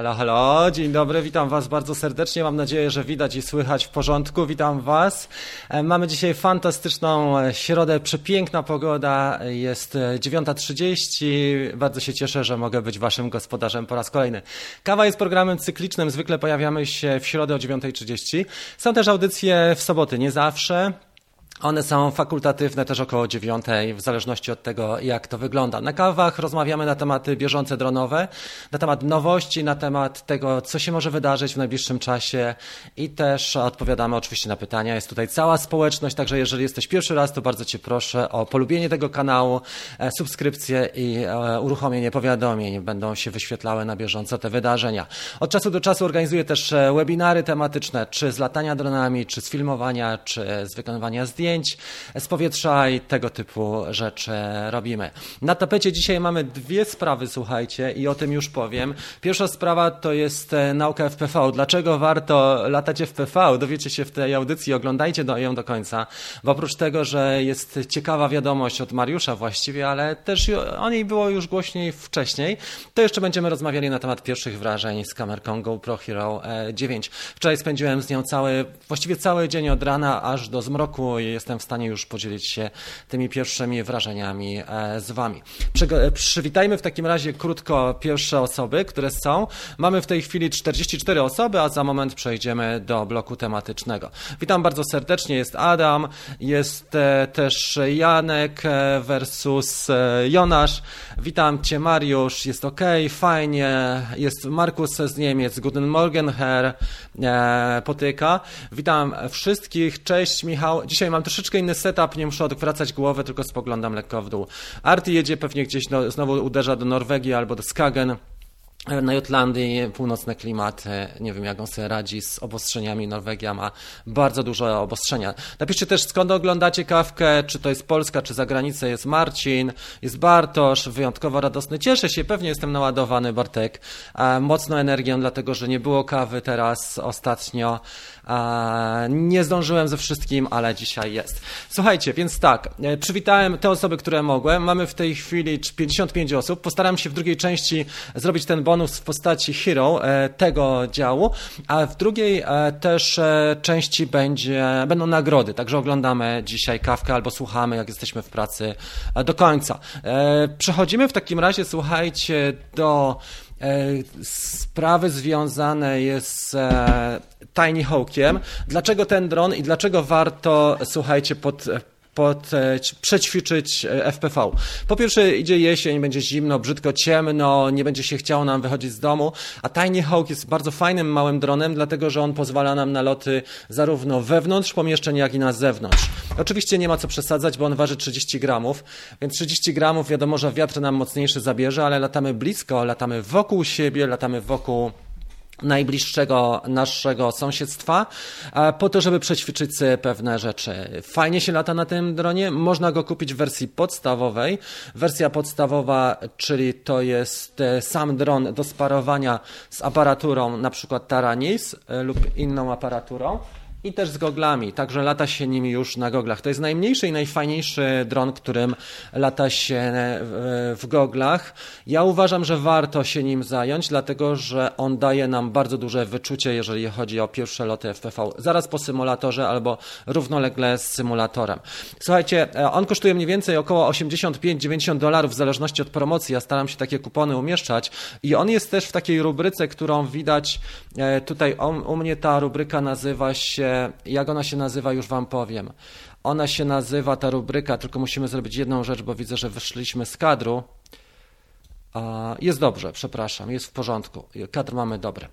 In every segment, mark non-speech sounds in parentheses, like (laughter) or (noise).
Halo, halo, dzień dobry, witam Was bardzo serdecznie. Mam nadzieję, że widać i słychać w porządku. Witam Was. E, mamy dzisiaj fantastyczną e, środę, przepiękna pogoda. Jest 9.30. E, bardzo się cieszę, że mogę być Waszym gospodarzem po raz kolejny. Kawa jest programem cyklicznym, zwykle pojawiamy się w środę o 9.30. Są też audycje w soboty, nie zawsze. One są fakultatywne też około dziewiątej, w zależności od tego, jak to wygląda. Na kawach rozmawiamy na tematy bieżące dronowe, na temat nowości, na temat tego, co się może wydarzyć w najbliższym czasie i też odpowiadamy oczywiście na pytania. Jest tutaj cała społeczność, także jeżeli jesteś pierwszy raz, to bardzo Cię proszę o polubienie tego kanału, e, subskrypcję i e, uruchomienie powiadomień. Będą się wyświetlały na bieżąco te wydarzenia. Od czasu do czasu organizuję też e, webinary tematyczne, czy z latania dronami, czy z filmowania, czy z wykonywania zdjęć zdjęć z powietrza i tego typu rzeczy robimy. Na tapecie dzisiaj mamy dwie sprawy, słuchajcie, i o tym już powiem. Pierwsza sprawa to jest e, nauka FPV. Dlaczego warto latać FPV? Dowiecie się w tej audycji, oglądajcie ją do końca. Bo oprócz tego, że jest ciekawa wiadomość od Mariusza właściwie, ale też o niej było już głośniej wcześniej, to jeszcze będziemy rozmawiali na temat pierwszych wrażeń z kamerką GoPro Hero 9. E, Wczoraj spędziłem z nią cały, właściwie cały dzień od rana aż do zmroku jestem w stanie już podzielić się tymi pierwszymi wrażeniami e, z Wami. E, przywitajmy w takim razie krótko pierwsze osoby, które są. Mamy w tej chwili 44 osoby, a za moment przejdziemy do bloku tematycznego. Witam bardzo serdecznie, jest Adam, jest e, też Janek versus Jonasz. Witam Cię Mariusz, jest ok, fajnie, jest Markus z Niemiec, Guten Morgen Herr, potyka. Witam wszystkich, cześć Michał. Dzisiaj mam troszeczkę inny setup, nie muszę odwracać głowy, tylko spoglądam lekko w dół. Arty jedzie pewnie gdzieś, no, znowu uderza do Norwegii albo do Skagen. Na Jutlandii północne klimaty, nie wiem jak on sobie radzi z obostrzeniami. Norwegia ma bardzo dużo obostrzenia. Napiszcie też skąd oglądacie kawkę, czy to jest Polska, czy za granicę. Jest Marcin, jest Bartosz, wyjątkowo radosny. Cieszę się, pewnie jestem naładowany, Bartek, mocną energią, dlatego że nie było kawy teraz ostatnio. Nie zdążyłem ze wszystkim, ale dzisiaj jest. Słuchajcie, więc tak, e, przywitałem te osoby, które mogłem. Mamy w tej chwili 55 osób. Postaram się w drugiej części zrobić ten bonus w postaci hero e, tego działu, a w drugiej e, też części będzie, będą nagrody, także oglądamy dzisiaj kawkę albo słuchamy, jak jesteśmy w pracy do końca. Przechodzimy w takim razie, słuchajcie, do sprawy związane jest z Tiny Hawkiem. Dlaczego ten dron i dlaczego warto, słuchajcie, pod pod, e, przećwiczyć e, FPV. Po pierwsze idzie jesień, będzie zimno, brzydko ciemno, nie będzie się chciało nam wychodzić z domu, a Tiny Hawk jest bardzo fajnym małym dronem, dlatego że on pozwala nam na loty zarówno wewnątrz pomieszczeń, jak i na zewnątrz. Oczywiście nie ma co przesadzać, bo on waży 30 gramów, więc 30 gramów wiadomo, że wiatr nam mocniejszy zabierze, ale latamy blisko, latamy wokół siebie, latamy wokół najbliższego naszego sąsiedztwa, po to, żeby przećwiczyć sobie pewne rzeczy. Fajnie się lata na tym dronie, można go kupić w wersji podstawowej. Wersja podstawowa, czyli to jest e, sam dron do sparowania z aparaturą, na przykład Taranis e, lub inną aparaturą i też z goglami, także lata się nimi już na goglach. To jest najmniejszy i najfajniejszy dron, którym lata się w goglach. Ja uważam, że warto się nim zająć, dlatego że on daje nam bardzo duże wyczucie, jeżeli chodzi o pierwsze loty FPV, zaraz po symulatorze albo równolegle z symulatorem. Słuchajcie, e, on kosztuje mniej więcej około 85-90 dolarów w zależności od promocji. Ja staram się takie kupony umieszczać i on jest też w takiej rubryce, którą widać e, tutaj u mnie ta rubryka nazywa się jak ona się nazywa, już Wam powiem. Ona się nazywa, ta rubryka, tylko musimy zrobić jedną rzecz, bo widzę, że wyszliśmy z kadru. Jest dobrze, przepraszam, jest w porządku. Kadr mamy dobry.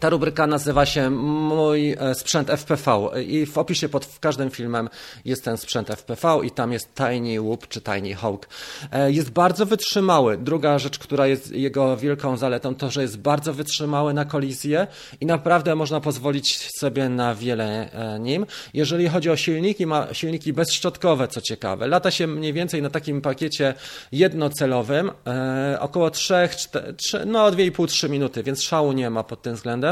Ta rubryka nazywa się Mój e, sprzęt FPV i w opisie pod każdym filmem jest ten sprzęt FPV i tam jest Tiny Whoop czy Tiny Hawk. E, jest bardzo wytrzymały. Druga rzecz, która jest jego wielką zaletą, to że jest bardzo wytrzymały na kolizję i naprawdę można pozwolić sobie na wiele e, nim. Jeżeli chodzi o silniki, ma silniki bezszczotkowe, co ciekawe. Lata się mniej więcej na takim pakiecie jednocelowym, około 3, 4, no 2,5-3 minuty, więc szału nie ma pod tym względem.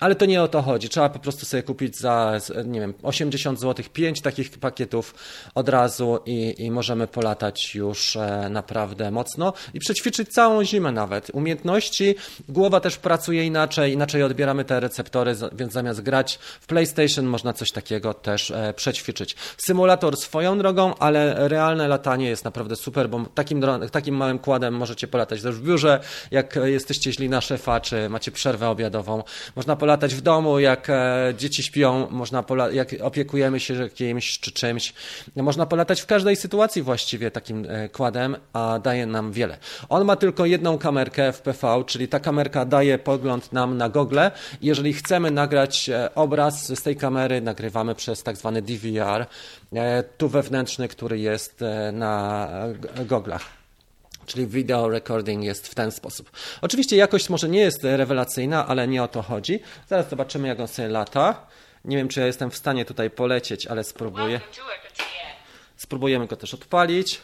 Ale to nie o to chodzi. Trzeba po prostu sobie kupić za, nie wiem, 80 zł, 5 takich pakietów od razu i, i możemy polatać już e, naprawdę mocno i przećwiczyć całą zimę nawet. Umiejętności, głowa też pracuje inaczej, inaczej odbieramy te receptory, więc zamiast grać w PlayStation można coś takiego też e, przećwiczyć. Symulator swoją drogą, ale realne latanie jest naprawdę super, bo takim, takim małym kładem możecie polatać też w biurze, jak jesteście źli na szefa, czy macie przerwę obiadową. Można polatać w domu, jak e, dzieci śpią, można jak opiekujemy się kimś czy czymś. Można polatać w każdej sytuacji właściwie takim e, kładem, a daje nam wiele. On ma tylko jedną kamerkę w PV, czyli ta kamerka daje pogląd nam na gogle. Jeżeli chcemy nagrać e, obraz z tej kamery, nagrywamy przez tak zwany DVR, tu wewnętrzny, który jest na goglach czyli video recording jest w ten sposób. Oczywiście jakość może nie jest rewelacyjna, ale nie o to chodzi. Zaraz zobaczymy, jak on sobie lata. Nie wiem, czy ja jestem w stanie tutaj polecieć, ale spróbuję. Spróbujemy go też odpalić.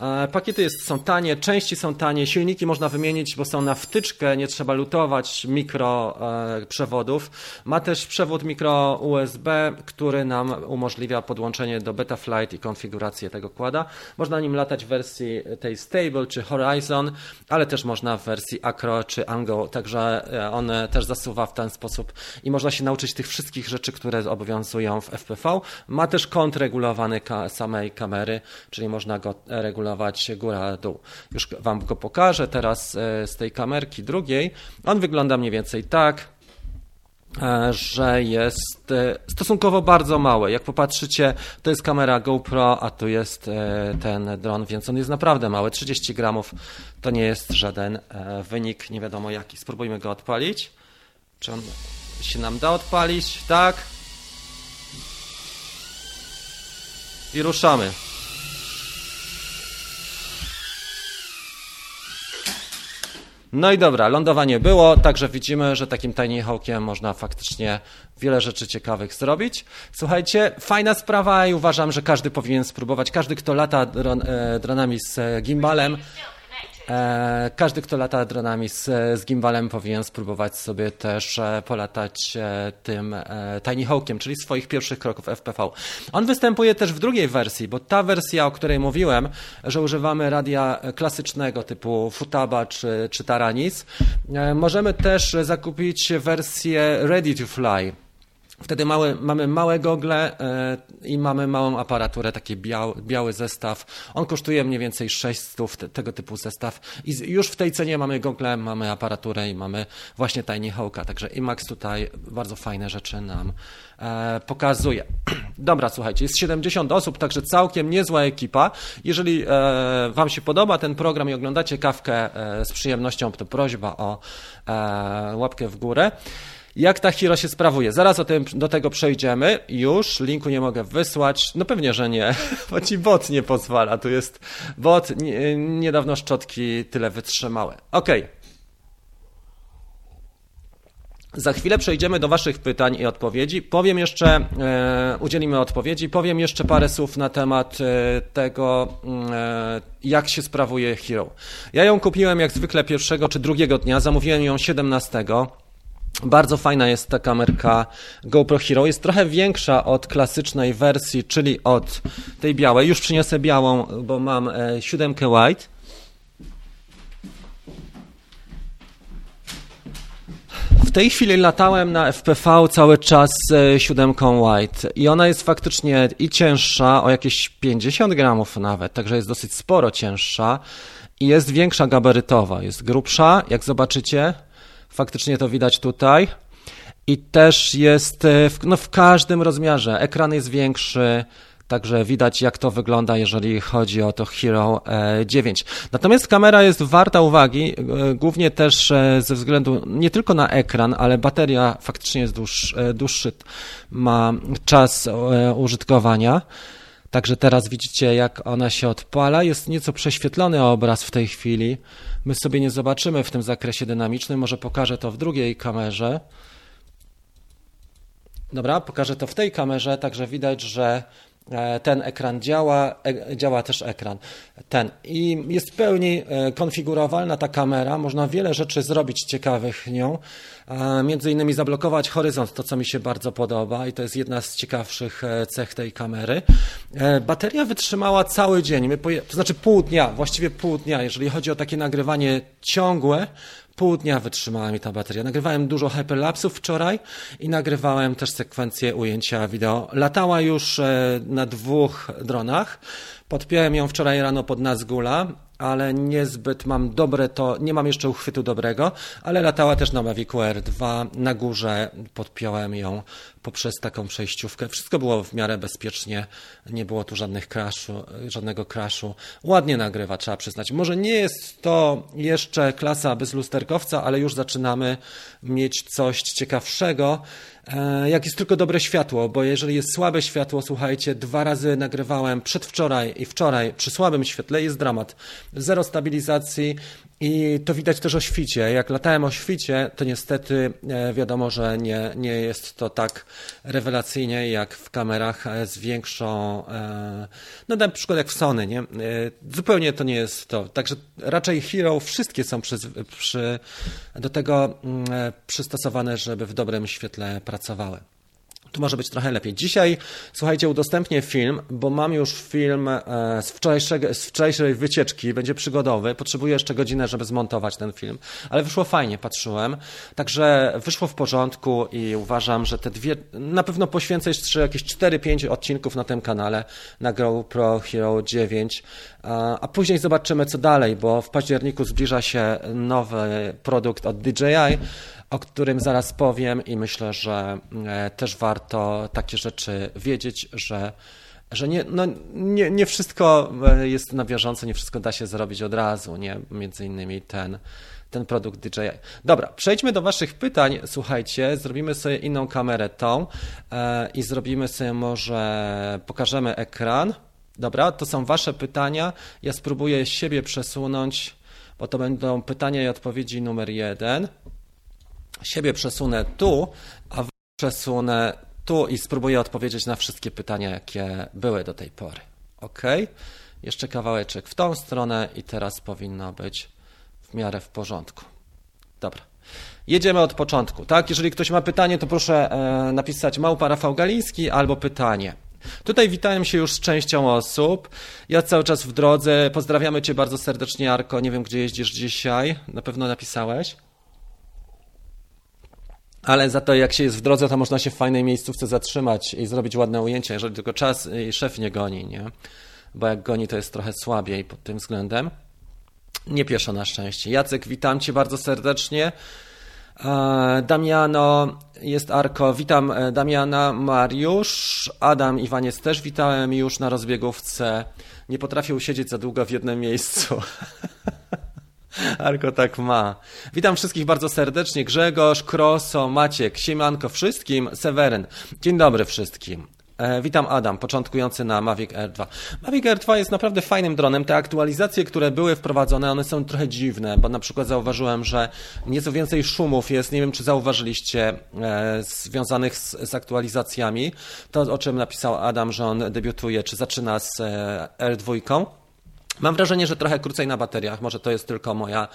E, pakiety jest, są tanie, części są tanie, silniki można wymienić, bo są na wtyczkę, nie trzeba lutować mikro e, przewodów. Ma też przewód mikro USB, który nam umożliwia podłączenie do Betaflight i konfigurację tego kłada. Można nim latać w wersji tej Stable czy Horizon, ale też można w wersji Acro czy Ango, także e, on też zasuwa w ten sposób i można się nauczyć tych wszystkich rzeczy, które obowiązują w FPV. Ma też kąt regulowany samej kamery, czyli można go regulować regulować góra-dół. Już Wam go pokażę teraz e, z tej kamerki drugiej. On wygląda mniej więcej tak e, że jest e, stosunkowo bardzo mały. Jak popatrzycie, to jest kamera GoPro, a tu jest ten dron, więc on jest naprawdę mały. 30 gramów to nie jest żaden wynik, nie wiadomo jaki. Spróbujmy go odpalić. Czy on się nam da odpalić? Tak. I ruszamy. No i dobra, lądowanie było, także widzimy, że takim tiny hawkiem można faktycznie wiele rzeczy ciekawych zrobić. Słuchajcie, fajna sprawa i uważam, że każdy powinien spróbować. Każdy, kto lata dron, e, dronami z gimbalem, E, każdy, kto lata dronami z, z gimbalem, powinien spróbować sobie też e, polatać e, tym Tiny Hawkiem, czyli swoich pierwszych kroków FPV. On występuje też w drugiej wersji, bo ta wersja, o której mówiłem, że używamy radia klasycznego typu Futaba czy, czy Taranis, możemy też zakupić wersję Ready to Fly Wtedy małe, mamy małe gogle e, i mamy małą aparaturę, taki biały, biały zestaw. On kosztuje mniej więcej 600, te, tego typu zestaw. I z, już w tej cenie mamy gogle, mamy aparaturę i mamy właśnie Tiny Hawka. Także IMAX tutaj bardzo fajne rzeczy nam e, pokazuje. (clears throat) Dobra, słuchajcie, jest 70 osób, także całkiem niezła ekipa. Jeżeli e, Wam się podoba ten program i oglądacie kawkę e, z przyjemnością, to prośba o e, łapkę w górę. Jak ta Hero się sprawuje? Zaraz o tym, do tego przejdziemy. Już linku nie mogę wysłać. No pewnie, że nie, (laughs) bo ci bot nie pozwala. Tu jest bot, niedawno szczotki tyle wytrzymały. Ok. Za chwilę przejdziemy do Waszych pytań i odpowiedzi. Powiem jeszcze, e, udzielimy odpowiedzi, powiem jeszcze parę słów na temat e, tego, e, jak się sprawuje Hero. Ja ją kupiłem jak zwykle pierwszego czy drugiego dnia, zamówiłem ją 17. Bardzo fajna jest ta kamerka GoPro Hero. Jest trochę większa od klasycznej wersji, czyli od tej białej. Już przyniosę białą, bo mam e, siódemkę white. W tej chwili latałem na FPV cały czas z siódemką white i ona jest faktycznie i cięższa, o jakieś 50 gramów nawet, także jest dosyć sporo cięższa i jest większa gabarytowa, jest grubsza, jak zobaczycie Faktycznie to widać tutaj. I też jest e, w, no w każdym rozmiarze. Ekran jest większy, Także widać, jak to wygląda, jeżeli chodzi o to Hero 9. E, Natomiast kamera jest warta uwagi, e, głównie też ze względu nie tylko na ekran, ale bateria faktycznie jest dłuższy, dłuższy ma czas użytkowania. Także teraz widzicie, jak ona się odpala. Jest nieco prześwietlony obraz w tej chwili. My sobie nie zobaczymy w tym zakresie dynamicznym. Może pokażę to w drugiej kamerze. Dobra, pokażę to w tej kamerze, także widać, że E, ten ekran działa, e, działa też ekran ten. I jest w pełni e, konfigurowalna ta kamera, można wiele rzeczy zrobić ciekawych nią, między innymi zablokować horyzont, to co mi się bardzo podoba i to jest jedna z ciekawszych cech tej kamery. Bateria wytrzymała cały dzień, to znaczy pół dnia, właściwie pół dnia, jeżeli chodzi o takie nagrywanie ciągłe, Pół dnia wytrzymała mi ta bateria. Nagrywałem dużo hyperlapsów wczoraj i nagrywałem też sekwencję ujęcia wideo. Latała już e, na dwóch dronach. Podpiąłem ją wczoraj rano pod Nazgula ale niezbyt mam dobre to, nie mam jeszcze uchwytu dobrego, ale latała też na Mavic Air 2 na górze, podpiąłem ją poprzez taką przejściówkę. Wszystko było w miarę bezpiecznie, nie było tu żadnych crashu, żadnego crashu. Ładnie nagrywa, trzeba przyznać. Może nie jest to jeszcze klasa bez lusterkowca, ale już zaczynamy mieć coś ciekawszego. E, jak jest tylko dobre światło, bo jeżeli jest słabe światło, słuchajcie, dwa razy nagrywałem przedwczoraj i wczoraj przy słabym świetle, jest dramat. Zero stabilizacji, i to widać też o świcie. Jak latałem o świcie, to niestety e, wiadomo, że nie, nie jest to tak rewelacyjnie jak w kamerach z większą, e, no na przykład jak w Sony, nie? Zupełnie to nie jest to. Także raczej Hero wszystkie są przy, przy, do tego mm, przystosowane, żeby w dobrym świetle pracowały. Tu może być trochę lepiej. Dzisiaj, słuchajcie, udostępnię film, bo mam już film e, z, wczorajszego, z wczorajszej wycieczki, będzie przygodowy. Potrzebuję jeszcze godzinę, żeby zmontować ten film, ale wyszło fajnie, patrzyłem. Także wyszło w porządku i uważam, że te dwie, na pewno poświęcę jeszcze jakieś 4-5 odcinków na tym kanale na GoPro Hero 9, a później zobaczymy co dalej, bo w październiku zbliża się nowy produkt od DJI, o którym zaraz powiem i myślę, że e, też warto takie rzeczy wiedzieć, że że nie, no, nie, nie wszystko e, jest na bieżąco, nie wszystko da się zrobić od razu, nie? Między innymi ten, ten produkt DJI. Dobra, przejdźmy do Waszych pytań. Słuchajcie, zrobimy sobie inną kamerę tą e, i zrobimy sobie może, pokażemy ekran. Dobra, to są Wasze pytania. Ja spróbuję siebie przesunąć, bo to będą pytania i odpowiedzi numer jeden siebie przesunę tu, a przesunę tu i spróbuję odpowiedzieć na wszystkie pytania, jakie były do tej pory. Ok? Jeszcze kawałeczek w tą stronę i teraz powinno być w miarę w porządku. Dobra. Jedziemy od początku, tak? Jeżeli ktoś ma pytanie, to proszę e, napisać małpa Rafał Galiński albo pytanie. Tutaj witałem się już z częścią osób. Ja cały czas w drodze. Pozdrawiamy Cię bardzo serdecznie, Arko. Nie wiem, gdzie jeździsz dzisiaj. Na pewno napisałeś ale za to jak się jest w drodze, to można się w fajnej miejscówce zatrzymać i zrobić ładne ujęcie, jeżeli tylko czas i szef nie goni, nie? Bo jak goni, to jest trochę słabiej pod tym względem. Nie pieszo na szczęście. Jacek, witam Cię bardzo serdecznie. E, Damiano, jest Arko, witam e, Damiana, Mariusz, Adam, Iwaniec też witałem już na rozbiegówce. Nie potrafię usiedzieć za długo w jednym miejscu. (laughs) Arko tak ma. Witam wszystkich bardzo serdecznie. Grzegorz, Kroso, Maciek, Siemanko wszystkim, Seweryn. Dzień dobry wszystkim. E, witam Adam, początkujący na Mavic Air 2. Mavic Air 2 jest naprawdę fajnym dronem. Te aktualizacje, które były wprowadzone, one są trochę dziwne, bo na przykład zauważyłem, że nieco więcej szumów jest, nie wiem czy zauważyliście, e, związanych z, z, aktualizacjami. To, o czym napisał Adam, że on debiutuje, czy zaczyna z e, R2. Mam wrażenie, że trochę krócej na bateriach, może to jest tylko moja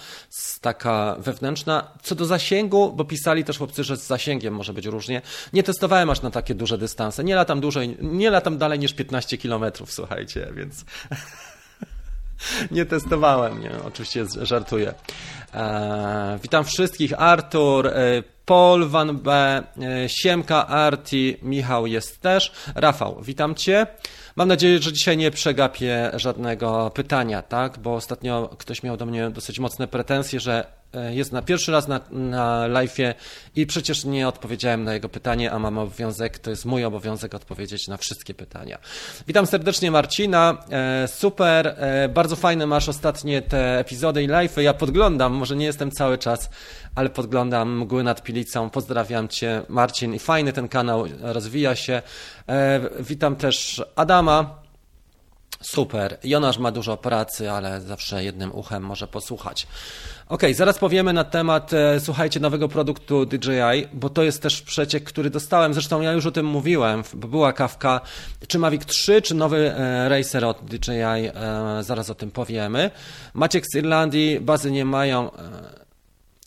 taka wewnętrzna. Co do zasięgu, bo pisali też chłopcy, że z zasięgiem może być różnie. Nie testowałem aż na takie duże dystanse. Nie latam dłużej, nie latam dalej niż 15 km, słuchajcie, więc (laughs) nie testowałem, nie, oczywiście żartuję. Eee, witam wszystkich, Artur, e, Paul Van B, e, Siemka, Arti, Michał jest też, Rafał, witam Cię. Mam nadzieję, że dzisiaj nie przegapię żadnego pytania, tak? Bo ostatnio ktoś miał do mnie dosyć mocne pretensje, że jest na pierwszy raz na, na live'ie i przecież nie odpowiedziałem na jego pytanie, a mam obowiązek, to jest mój obowiązek odpowiedzieć na wszystkie pytania. Witam serdecznie Marcina, e, super, e, bardzo fajne masz ostatnie te epizody i live'y, ja podglądam, może nie jestem cały czas, ale podglądam Mgły nad Pilicą, pozdrawiam Cię Marcin i fajny ten kanał, rozwija się. Witam też Adama, Super. Jonasz ma dużo pracy, ale zawsze jednym uchem może posłuchać. Ok, zaraz powiemy na temat, e, słuchajcie, nowego produktu DJI, bo to jest też przeciek, który dostałem. Zresztą ja już o tym mówiłem, bo była kawka, czy Mavic 3, czy nowy e, Racer od DJI, e, zaraz o tym powiemy. Maciek z Irlandii, bazy nie mają.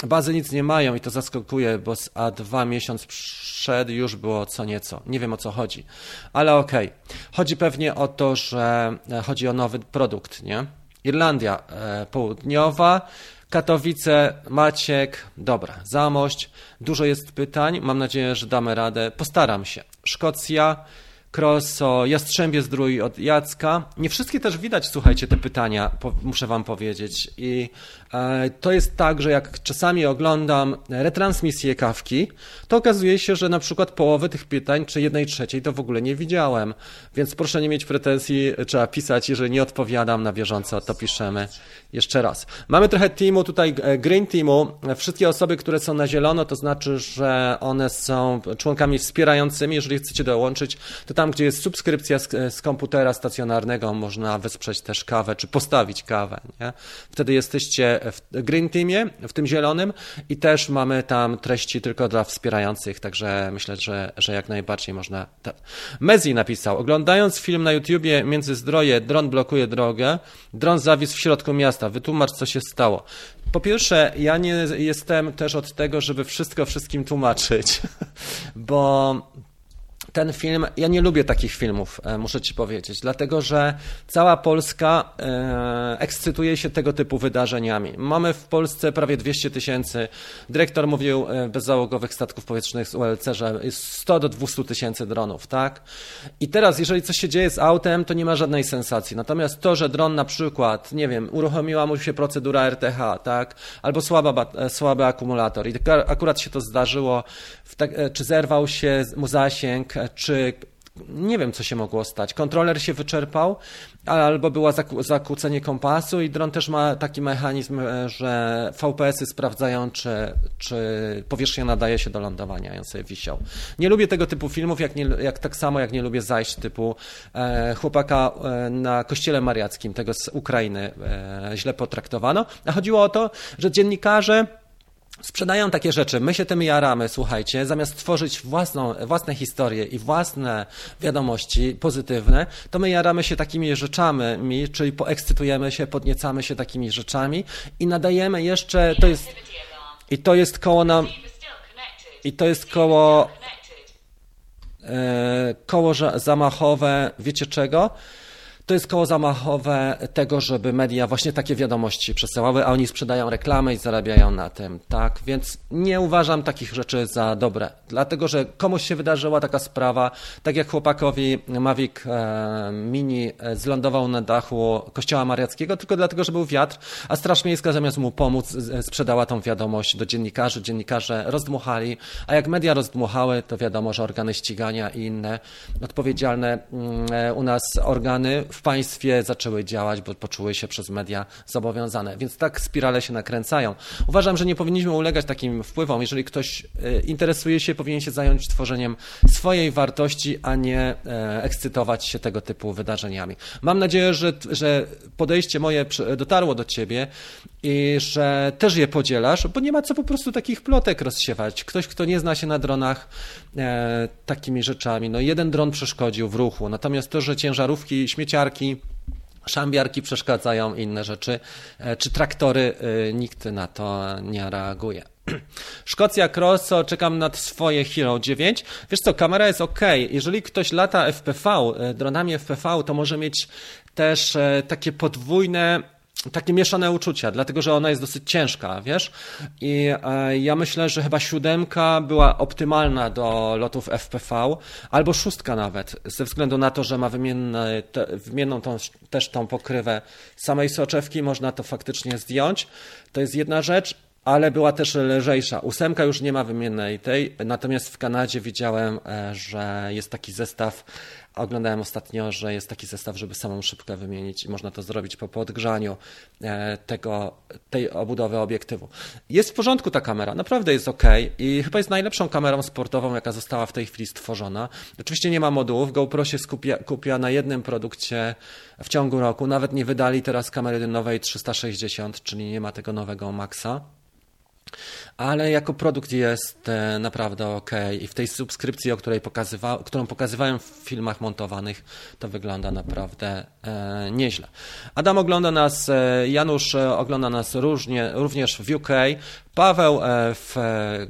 Bazy nic nie mają i to zaskakuje, bo z A2 miesiąc przed już było co nieco. Nie wiem o co chodzi, ale okej. Okay. Chodzi pewnie o to, że chodzi o nowy produkt, nie? Irlandia Południowa, Katowice, Maciek, dobra, Zamość, dużo jest pytań, mam nadzieję, że damy radę, postaram się. Szkocja, Kroso, Jastrzębie Zdrój od Jacka. Nie wszystkie też widać, słuchajcie, te pytania, muszę wam powiedzieć. I to jest tak, że jak czasami oglądam retransmisję kawki, to okazuje się, że na przykład połowę tych pytań, czy jednej trzeciej, to w ogóle nie widziałem. Więc proszę nie mieć pretensji, trzeba pisać, jeżeli nie odpowiadam na bieżąco, to piszemy jeszcze raz. Mamy trochę teamu tutaj, e, Green Teamu. Wszystkie osoby, które są na zielono, to znaczy, że one są członkami wspierającymi. Jeżeli chcecie dołączyć, to tam, gdzie jest subskrypcja z, z komputera stacjonarnego, można wesprzeć też kawę, czy postawić kawę. Nie? Wtedy jesteście w Green Teamie, w tym zielonym i też mamy tam treści tylko dla wspierających, także myślę, że, że jak najbardziej można. Mezi napisał, oglądając film na YouTubie Międzyzdroje, dron blokuje drogę, dron zawisł w środku miasta, Wytłumacz, co się stało. Po pierwsze, ja nie jestem też od tego, żeby wszystko wszystkim tłumaczyć, (laughs) bo ten film, ja nie lubię takich filmów, e, muszę ci powiedzieć, dlatego że cała Polska e, ekscytuje się tego typu wydarzeniami. Mamy w Polsce prawie 200 tysięcy, dyrektor mówił e, bezzałogowych statków powietrznych z ULC, że jest 100 do 200 tysięcy dronów, tak? I teraz, jeżeli coś się dzieje z autem, to nie ma żadnej sensacji. Natomiast to, że dron na przykład, nie wiem, uruchomiła mu się procedura RTH, tak? Albo słaba, słaby akumulator i akurat się to zdarzyło, tak, czy zerwał się mu zasięg, czy nie wiem, co się mogło stać. Kontroler się wyczerpał, albo było zakłócenie kompasu i dron też ma taki mechanizm, e, że VPS-y sprawdzają, czy, czy powierzchnia nadaje się do lądowania i on sobie wisiał. Nie lubię tego typu filmów, jak, nie, jak tak samo jak nie lubię zajść typu e, chłopaka e, na kościele mariackim, tego z Ukrainy e, źle potraktowano. A chodziło o to, że dziennikarze sprzedają takie rzeczy. My się tym jaramy, słuchajcie, zamiast tworzyć własną, własne historie i własne wiadomości pozytywne, to my jaramy się takimi rzeczami, czyli poekscytujemy się, podniecamy się takimi rzeczami i nadajemy jeszcze, to jest, i to jest koło nam, i to jest koło, e, koło zamachowe, wiecie czego? To jest koło zamachowe tego, żeby media właśnie takie wiadomości przesyłały, a oni sprzedają reklamy i zarabiają na tym, tak? Więc nie uważam takich rzeczy za dobre, dlatego że komuś się wydarzyła taka sprawa, tak jak chłopakowi Mavic e, Mini e, zlądował na dachu kościoła mariackiego, tylko dlatego, że był wiatr, a Straż Miejska zamiast mu pomóc sprzedała tą wiadomość do dziennikarzy, dziennikarze rozdmuchali, a jak media rozdmuchały, to wiadomo, że organy ścigania i inne odpowiedzialne mm, e, u nas organy w państwie zaczęły działać, bo poczuły się przez media zobowiązane. Więc tak spirale się nakręcają. Uważam, że nie powinniśmy ulegać takim wpływom. Jeżeli ktoś e, interesuje się, powinien się zająć tworzeniem swojej wartości, a nie e, ekscytować się tego typu wydarzeniami. Mam nadzieję, że, że podejście moje dotarło do ciebie i że też je podzielasz, bo nie ma co po prostu takich plotek rozsiewać. Ktoś, kto nie zna się na dronach e, takimi rzeczami, no jeden dron przeszkodził w ruchu, natomiast to, że ciężarówki, śmieciarki, szambiarki przeszkadzają, inne rzeczy, e, czy traktory, e, nikt na to nie reaguje. (clears throat) Szkocja Crosso, czekam na swoje Hero 9. Wiesz co, kamera jest ok. Jeżeli ktoś lata FPV, e, dronami FPV, to może mieć też takie podwójne takie mieszane uczucia, dlatego że ona jest dosyć ciężka, wiesz? I e, ja myślę, że chyba siódemka była optymalna do lotów FPV, albo szóstka nawet, ze względu na to, że ma te, wymienną tą, też tą pokrywę samej soczewki, można to faktycznie zdjąć. To jest jedna rzecz ale była też lżejsza. Ósemka już nie ma wymiennej tej, natomiast w Kanadzie widziałem, e, że jest taki zestaw Oglądałem ostatnio, że jest taki zestaw, żeby samą szybkę wymienić i można to zrobić po podgrzaniu e, tego, tej obudowy obiektywu. Jest w porządku ta kamera, naprawdę jest ok i chyba jest najlepszą kamerą sportową, jaka została w tej chwili stworzona. Oczywiście nie ma modułów, GoPro się skupia, kupia na jednym produkcie w ciągu roku, nawet nie wydali teraz kamery nowej 360, czyli nie ma tego nowego Maxa ale jako produkt jest e, naprawdę ok i w tej subskrypcji, o której pokazywa, którą pokazywałem w filmach montowanych, to wygląda naprawdę e, nieźle. Adam ogląda nas, e, Janusz e, ogląda nas różnie, również w UK, Paweł e, w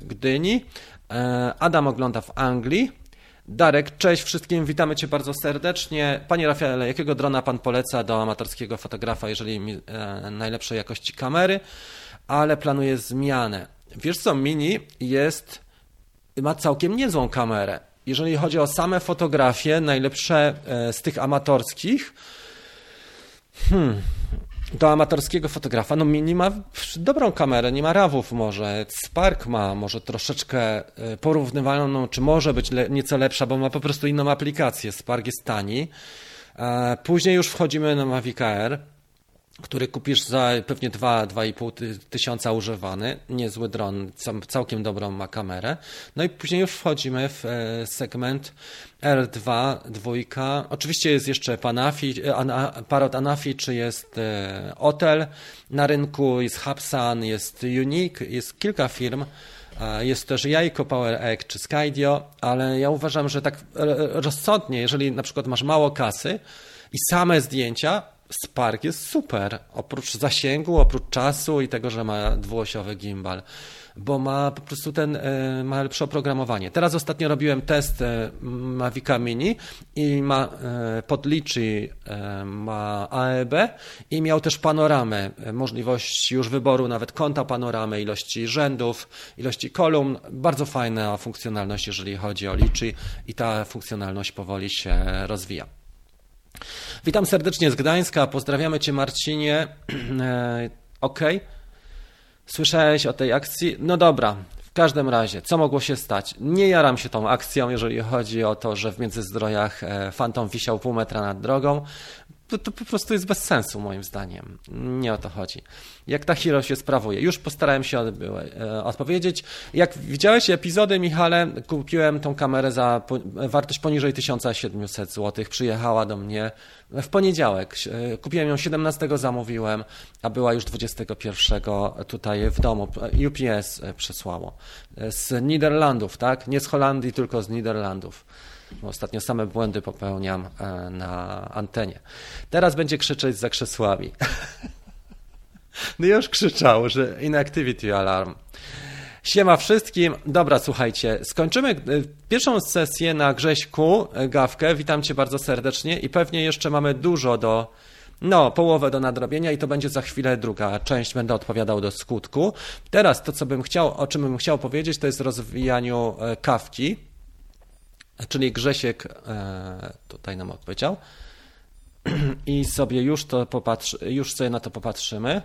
Gdyni, e, Adam ogląda w Anglii. Darek, cześć wszystkim, witamy Cię bardzo serdecznie. Panie Rafaele, jakiego drona Pan poleca do amatorskiego fotografa, jeżeli mi najlepszej jakości kamery? Ale planuje zmianę. Wiesz co, Mini jest, ma całkiem niezłą kamerę. Jeżeli chodzi o same fotografie, najlepsze e, z tych amatorskich, hmm, do amatorskiego fotografa, no Mini ma dobrą kamerę, nie ma rawów może, Spark ma może troszeczkę e, porównywalną, czy może być le, nieco lepsza, bo ma po prostu inną aplikację, Spark jest tani. E, później już wchodzimy na Mavic Air, który kupisz za pewnie 2-2,5 tysiąca używany, niezły dron, całkiem dobrą ma kamerę. No i później już wchodzimy w e, segment R2, dwójka. Oczywiście jest jeszcze Panafi, e, Parrot Anafi, czy jest e, Otel na rynku, jest Hubsan, jest Unique, jest kilka firm. Jest też Jajko, Power Egg czy Skydio, ale ja uważam, że tak rozsądnie, jeżeli na przykład masz mało kasy i same zdjęcia, Spark jest super. Oprócz zasięgu, oprócz czasu i tego, że ma dwuosiowy gimbal, bo ma po prostu ten, e, ma lepsze oprogramowanie. Teraz ostatnio robiłem test e, Mavica Mini i ma e, podliczy, ma AEB i miał też panoramę, możliwość już wyboru nawet kąta panoramy, ilości rzędów, ilości kolumn. Bardzo fajna funkcjonalność, jeżeli chodzi o liczy i ta funkcjonalność powoli się rozwija. Witam serdecznie z Gdańska. Pozdrawiamy Cię, Marcinie. (clears throat) E, ok. Słyszałeś o tej akcji? No dobra. W każdym razie, co mogło się stać? Nie jaram się tą akcją, jeżeli chodzi o to, że w Międzyzdrojach e, fantom wisiał pół metra nad drogą to, to po prostu jest bez sensu moim zdaniem. Nie o to chodzi. Jak ta hero się sprawuje? Już postarałem się e, odpowiedzieć. Jak widziałeś epizody, Michale, kupiłem tą kamerę za wartość poniżej 1700 zł. Przyjechała do mnie w poniedziałek. E, kupiłem ją 17, zamówiłem, a była już 21 tutaj w domu. UPS przesłało. E, z Niderlandów, tak? Nie z Holandii, tylko z Niderlandów. Ostatnio same błędy popełniam e, na antenie. Teraz będzie krzyczeć za krzesłami. (laughs) No już krzyczał, że inactivity alarm. Siema wszystkim. Dobra, słuchajcie, skończymy e, pierwszą sesję na Grześku e, Gawkę. Witam cię bardzo serdecznie i pewnie jeszcze mamy dużo do, no, połowę do nadrobienia i to będzie za chwilę druga część, będę odpowiadał do skutku. Teraz to, co bym chciał, o czym bym chciał powiedzieć, to jest rozwijaniu kawki czyli Grzesiek e, tutaj nam odpowiedział. (clears throat) I sobie już to już sobie na to popatrzymy.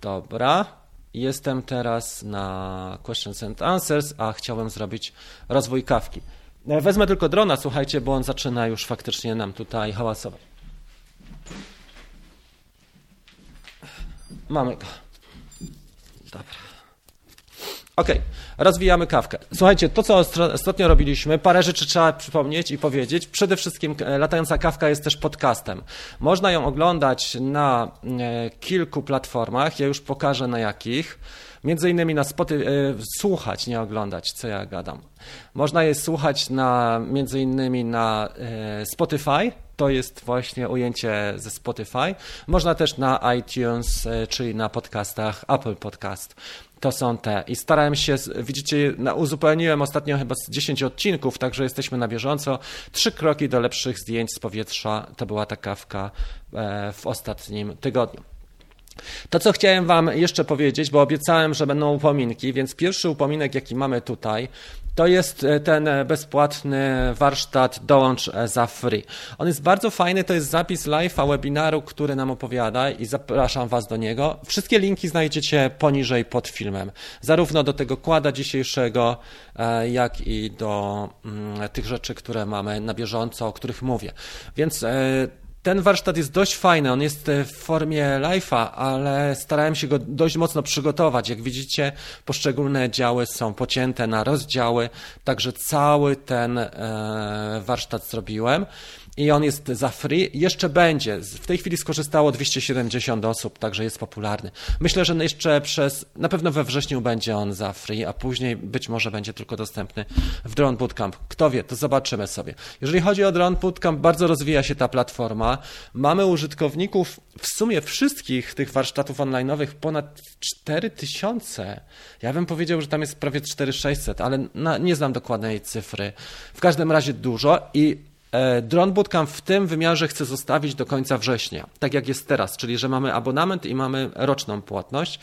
Dobra. Jestem teraz na questions and answers, a chciałem zrobić rozwój kawki. E, wezmę tylko drona, słuchajcie, bo on zaczyna już faktycznie nam tutaj hałasować. Mamy go. Dobra. OK, rozwijamy kawkę. Słuchajcie, to co ostatnio robiliśmy, parę rzeczy trzeba przypomnieć i powiedzieć. Przede wszystkim e, latająca kawka jest też podcastem. Można ją oglądać na e, kilku platformach, ja już pokażę na jakich. Między innymi na Spotify, e, słuchać, nie oglądać, co ja gadam. Można je słuchać na, między innymi na Spotify, to jest właśnie ujęcie ze Spotify. Można też na iTunes, czyli na podcastach Apple Podcast to są te. I starałem się, widzicie, uzupełniłem ostatnio chyba z 10 odcinków, także jesteśmy na bieżąco. Trzy kroki do lepszych zdjęć z powietrza to była ta kawka e, w ostatnim tygodniu. To, co chciałem Wam jeszcze powiedzieć, bo obiecałem, że będą upominki, więc pierwszy upominek, jaki mamy tutaj, to jest e, ten e, bezpłatny warsztat Dołącz e, za free. On jest bardzo fajny, to jest zapis live'a webinaru, który nam opowiada i zapraszam Was do niego. Wszystkie linki znajdziecie poniżej pod filmem, zarówno do tego kłada dzisiejszego, jak i do mm, tych rzeczy, które mamy na bieżąco, o których mówię. Więc ten warsztat jest dość fajny, on jest w formie live'a, ale starałem się go dość mocno przygotować. Jak widzicie, poszczególne działy są pocięte na rozdziały, także cały ten e, warsztat zrobiłem i on jest za free. Jeszcze będzie. W tej chwili skorzystało 270 osób, także jest popularny. Myślę, że jeszcze przez, na pewno we wrześniu będzie on za free, a później być może będzie tylko dostępny w Drone Bootcamp. Kto wie, to zobaczymy sobie. Jeżeli chodzi o Drone Bootcamp, bardzo rozwija się ta platforma. Mamy użytkowników w sumie wszystkich tych warsztatów online'owych ponad 4000. Ja bym powiedział, że tam jest prawie 4600, ale na, nie znam dokładnej cyfry. W każdym razie dużo i E, Drone Bootcamp w tym wymiarze chcę zostawić do końca września, tak jak jest teraz, czyli że mamy abonament i mamy roczną płatność.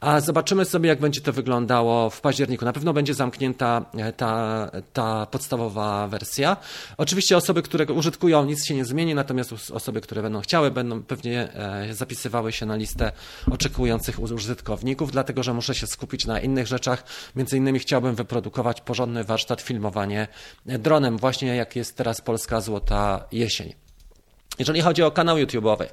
A zobaczymy sobie, jak będzie to wyglądało w październiku. Na pewno będzie zamknięta e, ta, ta podstawowa wersja. Oczywiście osoby, które użytkują, nic się nie zmieni, natomiast osoby, które będą chciały, będą pewnie e, zapisywały się na listę oczekujących użytkowników, dlatego że muszę się skupić na innych rzeczach. Między innymi chciałbym wyprodukować porządny warsztat filmowanie dronem, właśnie jak jest teraz Polska Złota Jesień. Jeżeli chodzi o kanał YouTube'owy,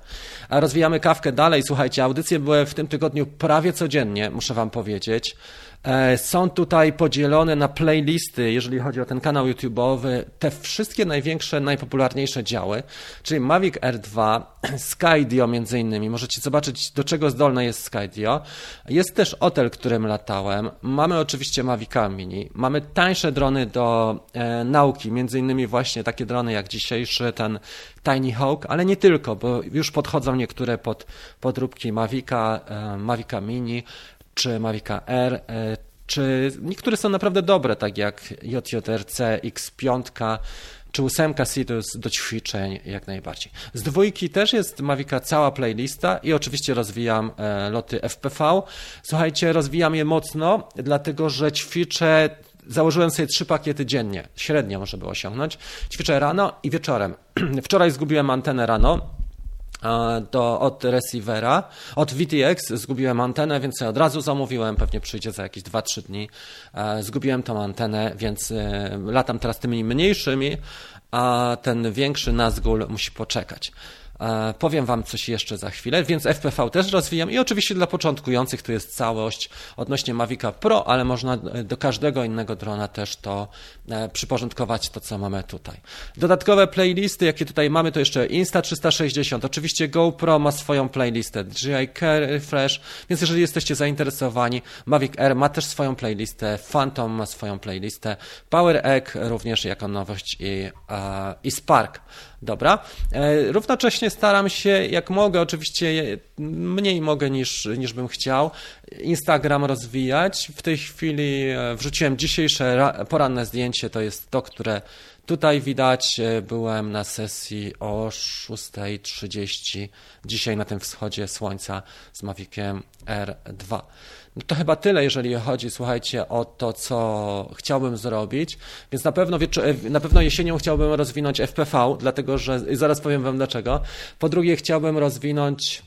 rozwijamy kawkę dalej. Słuchajcie, audycje były w tym tygodniu prawie codziennie, muszę Wam powiedzieć. E, są tutaj podzielone na playlisty, jeżeli chodzi o ten kanał YouTube'owy, te wszystkie największe, najpopularniejsze działy, czyli Mavic R2, (clears throat) Skydio między innymi. Możecie zobaczyć, do czego zdolne jest Skydio. Jest też hotel, którym latałem. Mamy oczywiście Mavica Mini. Mamy tańsze drony do e, nauki, między innymi właśnie takie drony jak dzisiejszy, ten Tiny Hawk, ale nie tylko, bo już podchodzą niektóre pod podróbki Mavica, e, Mavica Mini czy Mavica R, e, czy niektóre są naprawdę dobre, tak jak JJRC X5, czy ósemka Citus do ćwiczeń jak najbardziej. Z dwójki też jest Mavica cała playlista i oczywiście rozwijam e, loty FPV. Słuchajcie, rozwijam je mocno, dlatego że ćwiczę założyłem sobie trzy pakiety dziennie, średnio może było osiągnąć. Ćwiczę rano i wieczorem. (clears throat) Wczoraj zgubiłem antenę rano, do, od receivera, od VTX zgubiłem antenę, więc ja od razu zamówiłem, pewnie przyjdzie za jakieś 2-3 dni. E, zgubiłem tą antenę, więc e, latam teraz tymi mniejszymi, a ten większy Nazgul musi poczekać. E, powiem Wam coś jeszcze za chwilę, więc FPV też rozwijam i oczywiście dla początkujących tu jest całość odnośnie Mavica Pro, ale można e, do każdego innego drona też to e, przyporządkować, to co mamy tutaj. Dodatkowe playlisty, jakie tutaj mamy, to jeszcze Insta360, oczywiście GoPro ma swoją playlistę, DJI Care Refresh, więc jeżeli jesteście zainteresowani, Mavic Air ma też swoją playlistę, Phantom ma swoją playlistę, Power Egg również jako nowość i, i Spark. Dobra. E, równocześnie staram się, jak mogę, oczywiście mniej mogę niż, niż bym chciał, Instagram rozwijać. W tej chwili e, wrzuciłem dzisiejsze poranne zdjęcie, to jest to, które tutaj widać. E, byłem na sesji o 6.30 dzisiaj na tym wschodzie słońca z Maviciem R2. No to chyba tyle, jeżeli chodzi, słuchajcie, o to, co chciałbym zrobić. Więc na pewno, na pewno jesienią chciałbym rozwinąć FPV, dlatego że zaraz powiem Wam dlaczego. Po drugie, chciałbym rozwinąć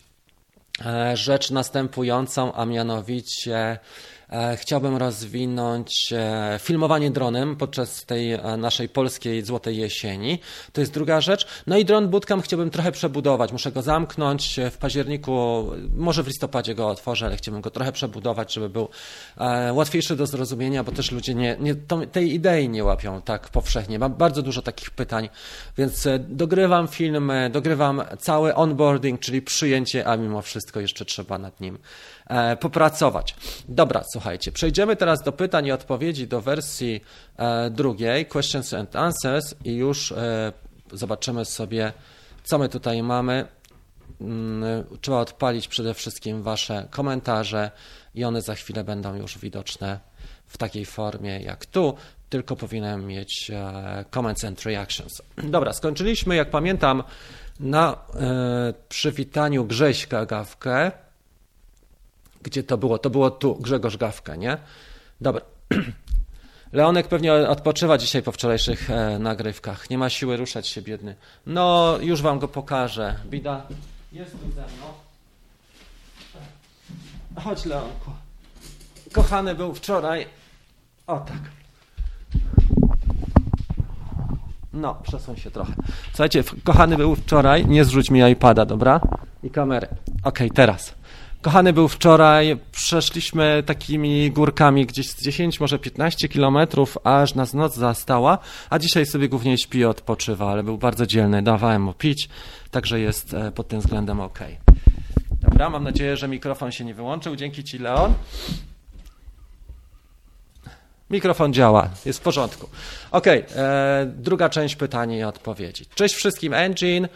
e, rzecz następującą, a mianowicie E, chciałbym rozwinąć e, filmowanie dronem podczas tej e, naszej polskiej złotej jesieni. To jest druga rzecz. No i dron bootcamp chciałbym trochę przebudować. Muszę go zamknąć w październiku, może w listopadzie go otworzę, ale chciałbym go trochę przebudować, żeby był łatwiejszy do zrozumienia, bo też ludzie nie, nie, tej idei nie łapią tak powszechnie. Mam bardzo dużo takich pytań, więc dogrywam film, dogrywam cały onboarding, czyli przyjęcie, a mimo wszystko jeszcze trzeba nad nim E, popracować. Dobra, słuchajcie, przejdziemy teraz do pytań i odpowiedzi do wersji e, drugiej, questions and answers i już e, zobaczymy sobie, co my tutaj mamy. Mm, trzeba odpalić przede wszystkim Wasze komentarze i one za chwilę będą już widoczne w takiej formie jak tu, tylko powinienem mieć comments and reactions. Dobra, skończyliśmy, jak pamiętam, na przywitaniu Grześka Gawkę. Gdzie to było? To było tu, Grzegorz Gawka, nie? Dobra. (clears throat) Leonek pewnie odpoczywa dzisiaj po wczorajszych e, nagrywkach. Nie ma siły ruszać się, biedny. No, już wam go pokażę. Bida jest tu ze mną. Chodź, Leonku. Kochany był wczoraj. O tak. No, przesuń się trochę. Słuchajcie, kochany był wczoraj. Nie zrzuć mi iPada, dobra? I kamery. Okej, okay, teraz. Kochany był wczoraj, przeszliśmy takimi górkami gdzieś z 10, może 15 kilometrów, aż nas noc zastała, a dzisiaj sobie głównie śpi odpoczywa, ale był bardzo dzielny, dawałem mu pić, także jest e, pod tym względem ok. Dobra, mam nadzieję, że mikrofon się nie wyłączył. Dzięki Ci, Leon. Mikrofon działa, jest w porządku. Ok, e, druga część pytań i odpowiedzi. Cześć wszystkim, Engine.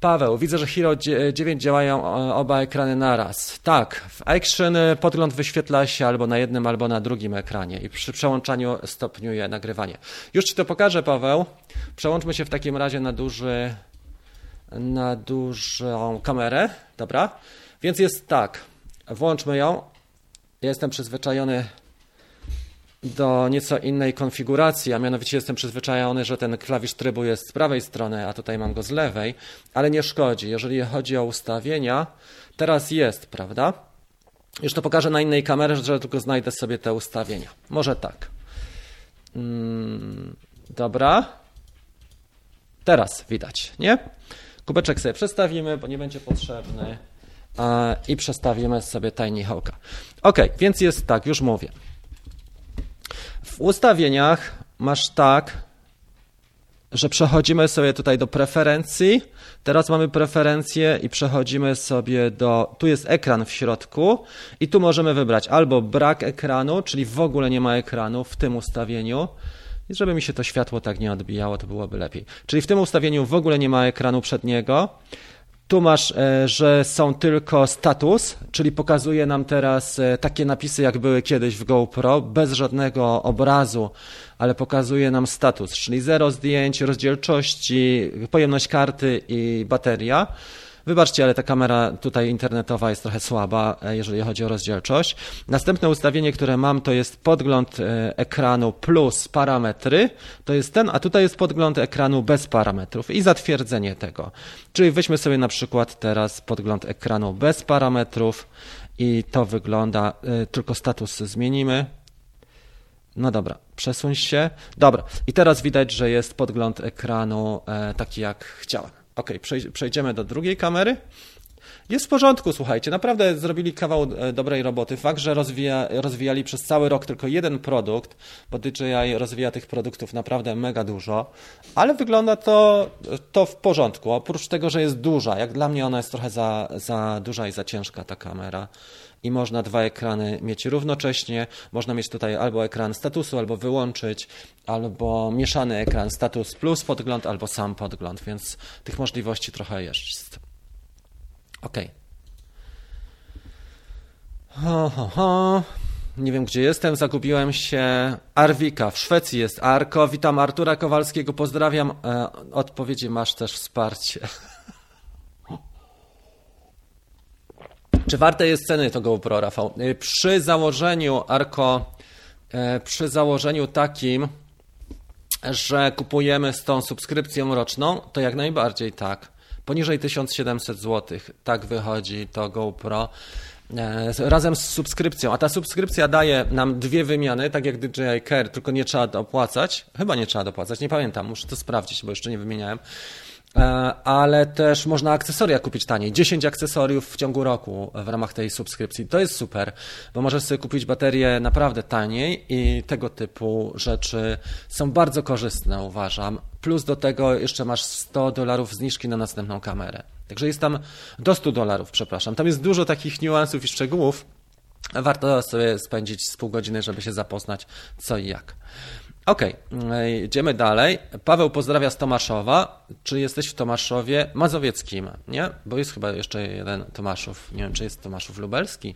Paweł, widzę, że Hero 9 działają e, oba ekrany naraz. Tak, w Action e, podgląd wyświetla się albo na jednym, albo na drugim ekranie i przy przełączaniu stopniuje nagrywanie. Już Ci to pokażę, Paweł. Przełączmy się w takim razie na duży, na dużą kamerę, dobra? Więc jest tak, włączmy ją. Jestem przyzwyczajony do nieco innej konfiguracji, a mianowicie jestem przyzwyczajony, że ten klawisz trybu jest z prawej strony, a tutaj mam go z lewej, ale nie szkodzi. Jeżeli chodzi o ustawienia, teraz jest, prawda? Już to pokażę na innej kamerze, że tylko znajdę sobie te ustawienia. Może tak. Hmm, dobra. Teraz widać, nie? Kubeczek sobie przestawimy, bo nie będzie potrzebny. I przestawimy sobie Tiny Hawka. Ok, więc jest tak, już mówię. W ustawieniach masz tak, że przechodzimy sobie tutaj do preferencji. Teraz mamy preferencje i przechodzimy sobie do. Tu jest ekran w środku, i tu możemy wybrać albo brak ekranu, czyli w ogóle nie ma ekranu w tym ustawieniu. I żeby mi się to światło tak nie odbijało, to byłoby lepiej. Czyli w tym ustawieniu w ogóle nie ma ekranu przedniego. Tu masz, e, że są tylko status, czyli pokazuje nam teraz e, takie napisy, jak były kiedyś w GoPro, bez żadnego obrazu, ale pokazuje nam status, czyli zero zdjęć, rozdzielczości, pojemność karty i bateria. Wybaczcie, ale ta kamera tutaj internetowa jest trochę słaba, e, jeżeli chodzi o rozdzielczość. Następne ustawienie, które mam, to jest podgląd e, ekranu plus parametry. To jest ten, a tutaj jest podgląd ekranu bez parametrów i zatwierdzenie tego. Czyli weźmy sobie na przykład teraz podgląd ekranu bez parametrów i to wygląda, e, tylko status zmienimy. No dobra, przesuń się. Dobra, i teraz widać, że jest podgląd ekranu taki jak chciałem. Ok, przejdziemy do drugiej kamery. Jest w porządku, słuchajcie, naprawdę zrobili kawał e, dobrej roboty. Fakt, że rozwija, rozwijali przez cały rok tylko jeden produkt, bo DJI rozwija tych produktów naprawdę mega dużo, ale wygląda to, to w porządku. Oprócz tego, że jest duża, jak dla mnie ona jest trochę za, za duża i za ciężka ta kamera i można dwa ekrany mieć równocześnie. Można mieć tutaj albo ekran statusu, albo wyłączyć, albo mieszany ekran status plus podgląd, albo sam podgląd, więc tych możliwości trochę jest. Ok. Ho, ho, ho. Nie wiem, gdzie jestem, zagubiłem się. Arwika, w Szwecji jest Arko. Witam Artura Kowalskiego, pozdrawiam. E, odpowiedzi masz też wsparcie. (laughs) Czy warte jest ceny to GoPro, Rafał? Y, przy założeniu Arko, y, przy założeniu takim, że kupujemy z tą subskrypcją roczną, to jak najbardziej tak. Poniżej 1700 zł, tak wychodzi to GoPro y, razem z subskrypcją. A ta subskrypcja daje nam dwie wymiany, tak jak DJI Care, tylko nie trzeba dopłacać. Chyba nie trzeba dopłacać, nie pamiętam, muszę to sprawdzić, bo jeszcze nie wymieniałem. E, ale też można akcesoria kupić taniej. 10 akcesoriów w ciągu roku w ramach tej subskrypcji. To jest super, bo możesz sobie kupić baterię naprawdę taniej i tego typu rzeczy są bardzo korzystne, uważam. Plus do tego jeszcze masz 100 dolarów zniżki na następną kamerę. Także jest tam do 100 dolarów, przepraszam. Tam jest dużo takich niuansów i szczegółów. Warto sobie spędzić z pół godziny, żeby się zapoznać co i jak. Okej, okay. idziemy dalej. Paweł pozdrawia z Tomaszowa. Czy jesteś w Tomaszowie Mazowieckim? Nie? Bo jest chyba jeszcze jeden Tomaszów. Nie wiem, czy jest Tomaszów Lubelski.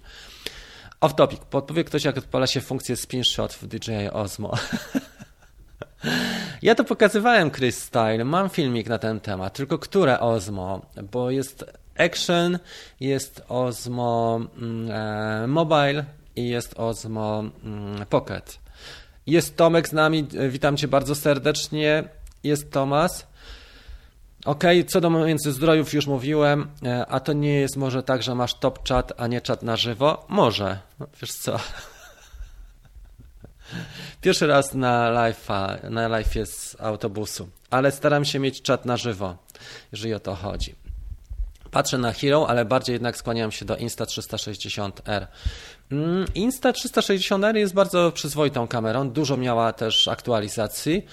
Off topic. Podpowie ktoś, jak odpala się funkcję spin shot w DJI Osmo. (laughs) ja to pokazywałem, Chris Style. Mam filmik na ten temat. Tylko które Osmo? Bo jest Action, jest Osmo mm, e, Mobile i jest Osmo mm, Pocket. Jest Tomek z nami, witam cię bardzo serdecznie. Jest Tomas. OK, co do Międzyzdrojów już mówiłem, e, a to nie jest może tak, że masz top chat, a nie czat na żywo? Może, no, wiesz co. (laughs) Pierwszy raz na live, na live z autobusu, ale staram się mieć czat na żywo, jeżeli o to chodzi. Patrzę na Hero, ale bardziej jednak skłaniam się do Insta360R. Mm, Insta360R jest bardzo przyzwoitą kamerą, dużo miała też aktualizacji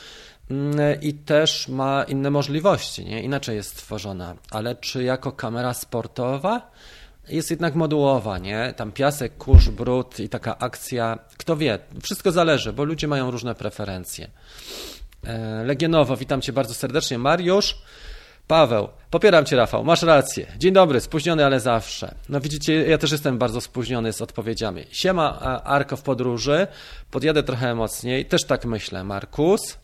mm, i też ma inne możliwości, nie? inaczej jest stworzona. Ale czy jako kamera sportowa? Jest jednak modułowa, nie? Tam piasek, kurz, brud i taka akcja. Kto wie, wszystko zależy, bo ludzie mają różne preferencje. E, Legionowo, witam Cię bardzo serdecznie. Mariusz, Paweł, popieram Cię, Rafał, masz rację. Dzień dobry, spóźniony, ale zawsze. No widzicie, ja też jestem bardzo spóźniony z odpowiedziami. Siema, Arko w podróży, podjadę trochę mocniej, też tak myślę. Markus,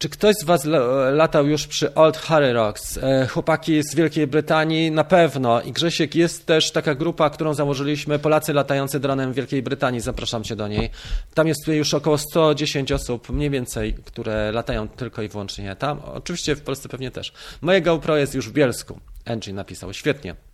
czy ktoś z Was latał już przy Old Harry Rocks? E, chłopaki z Wielkiej Brytanii na pewno. I Grzesiek jest też taka grupa, którą założyliśmy, Polacy latający dronem w Wielkiej Brytanii. Zapraszam Cię do niej. Tam jest już około 110 osób, mniej więcej, które latają tylko i wyłącznie tam. Oczywiście w Polsce pewnie też. Moje GoPro jest już w Bielsku. Angie napisał. Świetnie.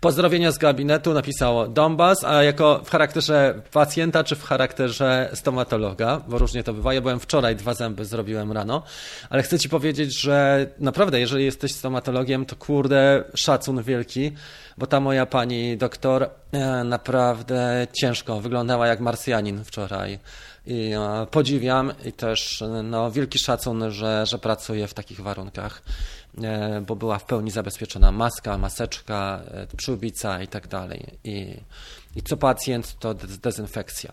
Pozdrowienia z gabinetu napisało Donbas, a jako w charakterze pacjenta czy w charakterze stomatologa, bo różnie to bywa. Ja byłem wczoraj, dwa zęby zrobiłem rano, ale chcę Ci powiedzieć, że naprawdę, jeżeli jesteś stomatologiem, to kurde, szacun wielki, bo ta moja pani doktor e, naprawdę ciężko wyglądała jak Marsjanin wczoraj. I e, podziwiam i też no, wielki szacun, że, że pracuje w takich warunkach. E, bo była w pełni zabezpieczona maska, maseczka, e, przyłbica i tak dalej. I, I co pacjent, to dezynfekcja.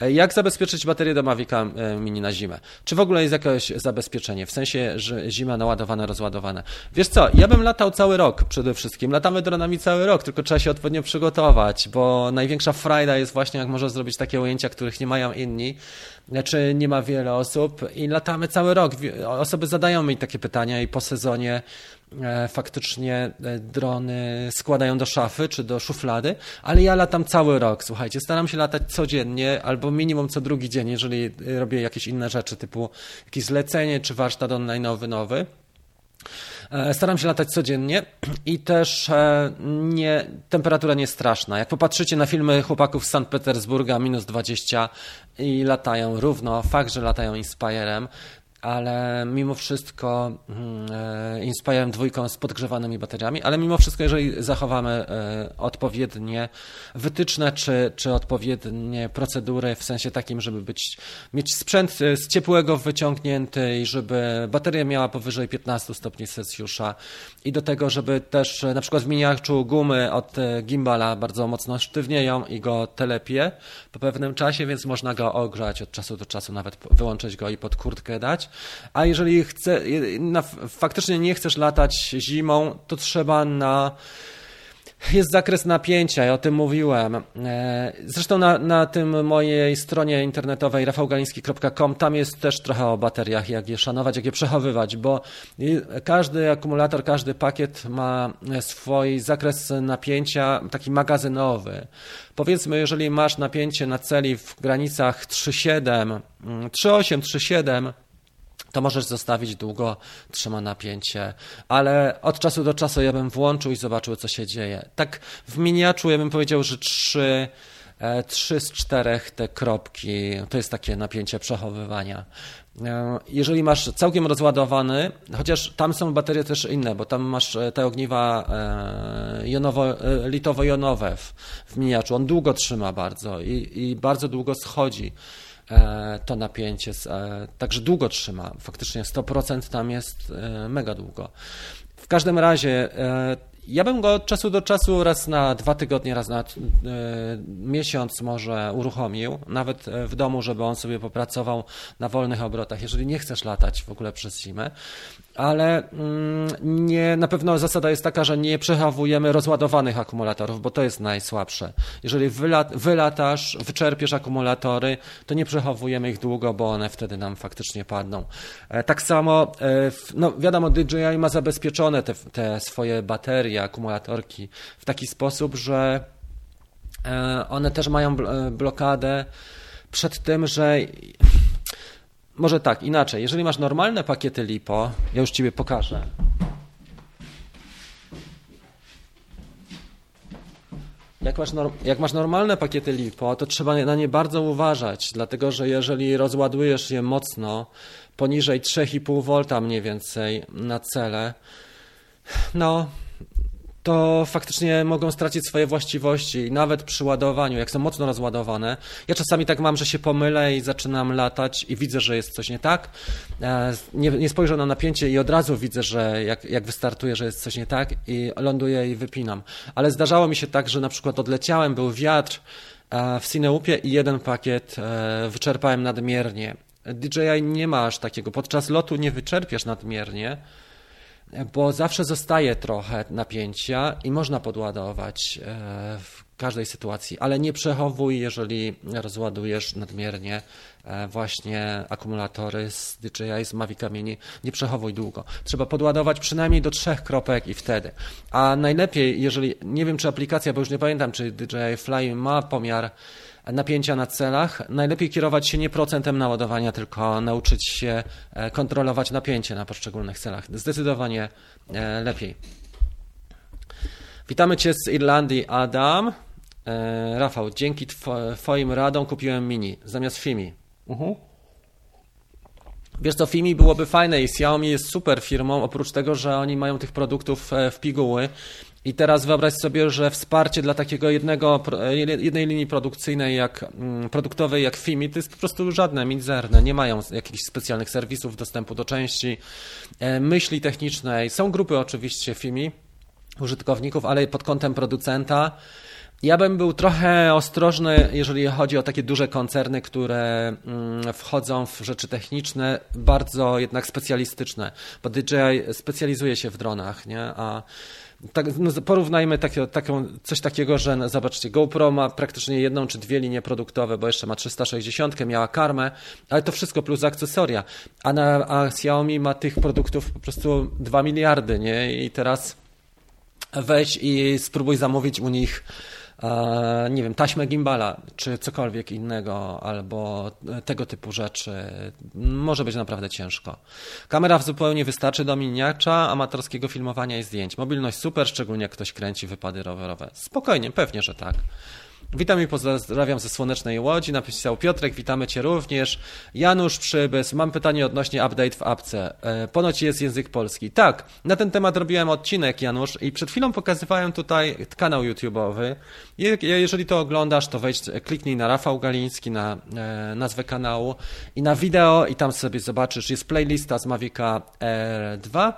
E, jak zabezpieczyć baterię do Mavica Mini na zimę? Czy w ogóle jest jakieś zabezpieczenie? W sensie, że zima naładowane, rozładowane. Wiesz co, ja bym latał cały rok przede wszystkim. Latamy dronami cały rok, tylko trzeba się odpowiednio przygotować, bo największa frajda jest właśnie, jak można zrobić takie ujęcia, których nie mają inni, znaczy nie ma wiele osób i latamy cały rok. Osoby zadają mi takie pytania i po sezonie e, faktycznie e, drony składają do szafy czy do szuflady, ale ja latam cały rok, słuchajcie, staram się latać codziennie albo minimum co drugi dzień, jeżeli robię jakieś inne rzeczy typu jakieś zlecenie czy warsztat online nowy. E, staram się latać codziennie i też e, nie, temperatura nie jest straszna. Jak popatrzycie na filmy chłopaków z Sankt Petersburga, minus 20 i latają równo, fakt, że latają Inspirem, ale mimo wszystko mm, e, Inspirem dwójką z podgrzewanymi bateriami, ale mimo wszystko, jeżeli zachowamy e, odpowiednie wytyczne czy, czy odpowiednie procedury w sensie takim, żeby być, mieć sprzęt e, z ciepłego wyciągnięty i żeby bateria miała powyżej 15 stopni Celsjusza i do tego, żeby też na przykład w miniaczu gumy od gimbala bardzo mocno sztywnieją i go telepie po pewnym czasie, więc można go ogrzać od czasu do czasu, nawet wyłączyć go i pod kurtkę dać. A jeżeli chce, na, faktycznie nie chcesz latać zimą, to trzeba na jest zakres napięcia, ja o tym mówiłem. E, zresztą na, na tym mojej stronie internetowej rafałgaliński.com tam jest też trochę o bateriach, jak je szanować, jak je przechowywać, bo każdy akumulator, każdy pakiet ma swój zakres napięcia taki magazynowy. Powiedzmy, jeżeli masz napięcie na celi w granicach 3,7, 3,8, 3,7, to możesz zostawić długo, trzyma napięcie, ale od czasu do czasu ja bym włączył i zobaczył, co się dzieje. Tak w miniaczu ja bym powiedział, że trzy, e, trzy z czterech te kropki to jest takie napięcie przechowywania. E, jeżeli masz całkiem rozładowany, chociaż tam są baterie też inne, bo tam masz e, te ogniwa jonowo, litowo-jonowe w, w miniaczu, on długo trzyma bardzo i, i bardzo długo schodzi. E, to napięcie, e, także długo trzyma. Faktycznie 100% tam jest e, mega długo. W każdym razie ja bym go od czasu do czasu, raz na dwa tygodnie, raz na miesiąc może uruchomił, nawet w domu, żeby on sobie popracował na wolnych obrotach, jeżeli nie chcesz latać w ogóle przez zimę ale mm, nie, na pewno zasada jest taka, że nie przechowujemy rozładowanych akumulatorów, bo to jest najsłabsze. Jeżeli wylat, wylatasz, wyczerpiesz akumulatory, to nie przechowujemy ich długo, bo one wtedy nam faktycznie padną. E, tak samo, e, no wiadomo, DJI ma zabezpieczone te, te swoje baterie, akumulatorki w taki sposób, że e, one też mają blokadę przed tym, że może tak, inaczej. Jeżeli masz normalne pakiety LiPo, ja już Ciebie pokażę. Jak masz, jak masz, normalne pakiety LiPo, to trzeba na nie bardzo uważać, dlatego że jeżeli rozładujesz je mocno, poniżej 3,5 V mniej więcej na cele, no to faktycznie mogą stracić swoje właściwości, nawet przy ładowaniu, jak są mocno rozładowane. Ja czasami tak mam, że się pomylę i zaczynam latać i widzę, że jest coś nie tak. E, nie, nie spojrzę na napięcie i od razu widzę, że jak, jak wystartuję, że jest coś nie tak i ląduję i wypinam. Ale zdarzało mi się tak, że na przykład odleciałem, był wiatr e, w Cineupie i jeden pakiet e, wyczerpałem nadmiernie. DJI nie ma aż takiego. Podczas lotu nie wyczerpiesz nadmiernie, bo zawsze zostaje trochę napięcia i można podładować e, w każdej sytuacji, ale nie przechowuj, jeżeli rozładujesz nadmiernie e, właśnie akumulatory z DJI, z Mavic Mini, nie przechowuj długo. Trzeba podładować przynajmniej do trzech kropek i wtedy. A najlepiej, jeżeli, nie wiem czy aplikacja, bo już nie pamiętam, czy DJI Fly ma pomiar napięcia na celach, najlepiej kierować się nie procentem naładowania, tylko nauczyć się e, kontrolować napięcie na poszczególnych celach. Zdecydowanie e, lepiej. Witamy Cię z Irlandii, Adam. E, Rafał, dzięki Twoim radom kupiłem Mini zamiast Fimi. Uh-huh. Wiesz co, Fimi byłoby fajne i Xiaomi jest super firmą, oprócz tego, że oni mają tych produktów w piguły i teraz wyobraź sobie, że wsparcie dla takiego jednego, jednej linii produkcyjnej, jak, mm, produktowej jak FIMI, to jest po prostu żadne, mizerne. Nie mają jakichś specjalnych serwisów dostępu do części, e, myśli technicznej. Są grupy oczywiście FIMI, użytkowników, ale pod kątem producenta. Ja bym był trochę ostrożny, jeżeli chodzi o takie duże koncerny, które mm, wchodzą w rzeczy techniczne, bardzo jednak specjalistyczne, bo DJI specjalizuje się w dronach, nie? a tak, no porównajmy takie, taką, coś takiego, że no, zobaczcie, GoPro ma praktycznie jedną czy dwie linie produktowe, bo jeszcze ma 360, miała karmę, ale to wszystko plus akcesoria. A, na, a Xiaomi ma tych produktów po prostu 2 miliardy, nie? I teraz weź i spróbuj zamówić u nich nie wiem, taśmę gimbala, czy cokolwiek innego, albo tego typu rzeczy, może być naprawdę ciężko. Kamera zupełnie wystarczy do miniacza, amatorskiego filmowania i zdjęć. Mobilność super, szczególnie jak ktoś kręci wypady rowerowe. Spokojnie, pewnie, że tak. Witam i pozdrawiam ze Słonecznej Łodzi. Napisał Piotrek, witamy Cię również. Janusz Przybys, mam pytanie odnośnie update w apce. E, ponoć jest język polski. Tak, na ten temat robiłem odcinek, Janusz, i przed chwilą pokazywałem tutaj kanał YouTube'owy. Jeżeli to oglądasz, to wejdź, kliknij na Rafał Galiński, na e, nazwę kanału i na wideo i tam sobie zobaczysz, jest playlista z Mavica R2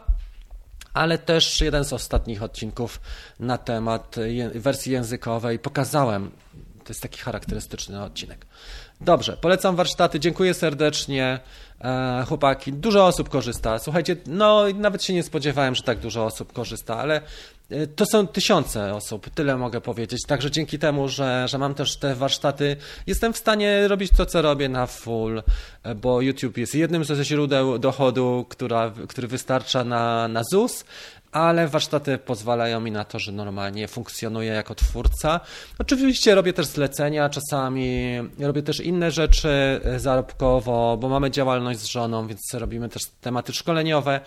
ale też jeden z ostatnich odcinków na temat wersji językowej pokazałem. To jest taki charakterystyczny odcinek. Dobrze, polecam warsztaty, dziękuję serdecznie. E, chłopaki, dużo osób korzysta. Słuchajcie, no nawet się nie spodziewałem, że tak dużo osób korzysta, ale to są tysiące osób, tyle mogę powiedzieć. Także dzięki temu, że, że mam też te warsztaty, jestem w stanie robić to, co robię na full, e, bo YouTube jest jednym ze źródeł dochodu, która, który wystarcza na, na ZUS, ale warsztaty pozwalają mi na to, że normalnie funkcjonuję jako twórca. Oczywiście robię też zlecenia czasami, robię też inne rzeczy zarobkowo, bo mamy działalność z żoną, więc robimy też tematy szkoleniowe,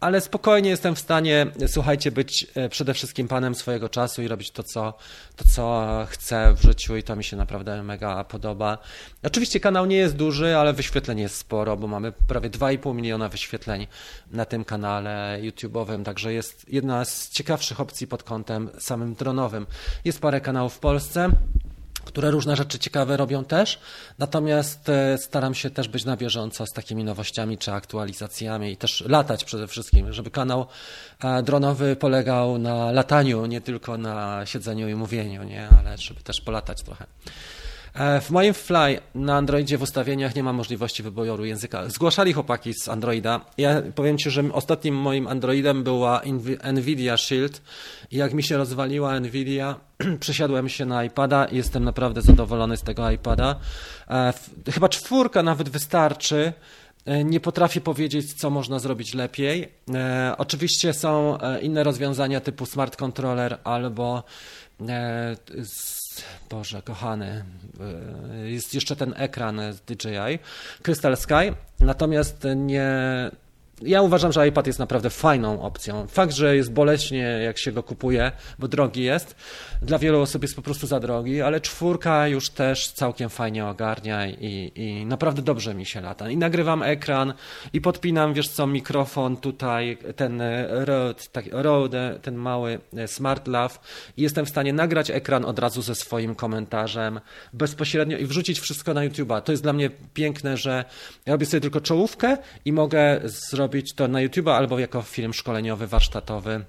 ale spokojnie jestem w stanie, słuchajcie, być e, przede wszystkim panem swojego czasu i robić to, co, to, co chcę w życiu i to mi się naprawdę mega podoba. Oczywiście kanał nie jest duży, ale wyświetleń jest sporo, bo mamy prawie 2,5 miliona wyświetleń na tym kanale YouTube'owym, także jest jedna z ciekawszych opcji pod kątem samym dronowym. Jest parę kanałów w Polsce, które różne rzeczy ciekawe robią też, natomiast e, staram się też być na bieżąco z takimi nowościami czy aktualizacjami i też latać przede wszystkim, żeby kanał e, dronowy polegał na lataniu, nie tylko na siedzeniu i mówieniu, nie? ale żeby też polatać trochę. E, w moim Fly na Androidzie w ustawieniach nie ma możliwości wyboru języka. Zgłaszali chłopaki z Androida. Ja powiem Ci, że ostatnim moim Androidem była Nvidia Shield i jak mi się rozwaliła Nvidia, (clears throat) przesiadłem się na iPada i jestem naprawdę zadowolony z tego iPada. E, chyba czwórka nawet wystarczy, nie potrafię powiedzieć, co można zrobić lepiej. Oczywiście są inne rozwiązania typu smart controller albo Boże, kochany, jest jeszcze ten ekran z DJI, Crystal Sky, natomiast nie, ja uważam, że iPad jest naprawdę fajną opcją. Fakt, że jest boleśnie, jak się go kupuje, bo drogi jest, dla wielu osób jest po prostu za drogi, ale czwórka już też całkiem fajnie ogarnia i, i naprawdę dobrze mi się lata. I nagrywam ekran i podpinam, wiesz co, mikrofon tutaj, ten Rode, tak, Rode ten mały Smart Lav i jestem w stanie nagrać ekran od razu ze swoim komentarzem bezpośrednio i wrzucić wszystko na YouTube'a. To jest dla mnie piękne, że ja robię sobie tylko czołówkę i mogę zrobić robić to na YouTube albo jako film szkoleniowy, warsztatowy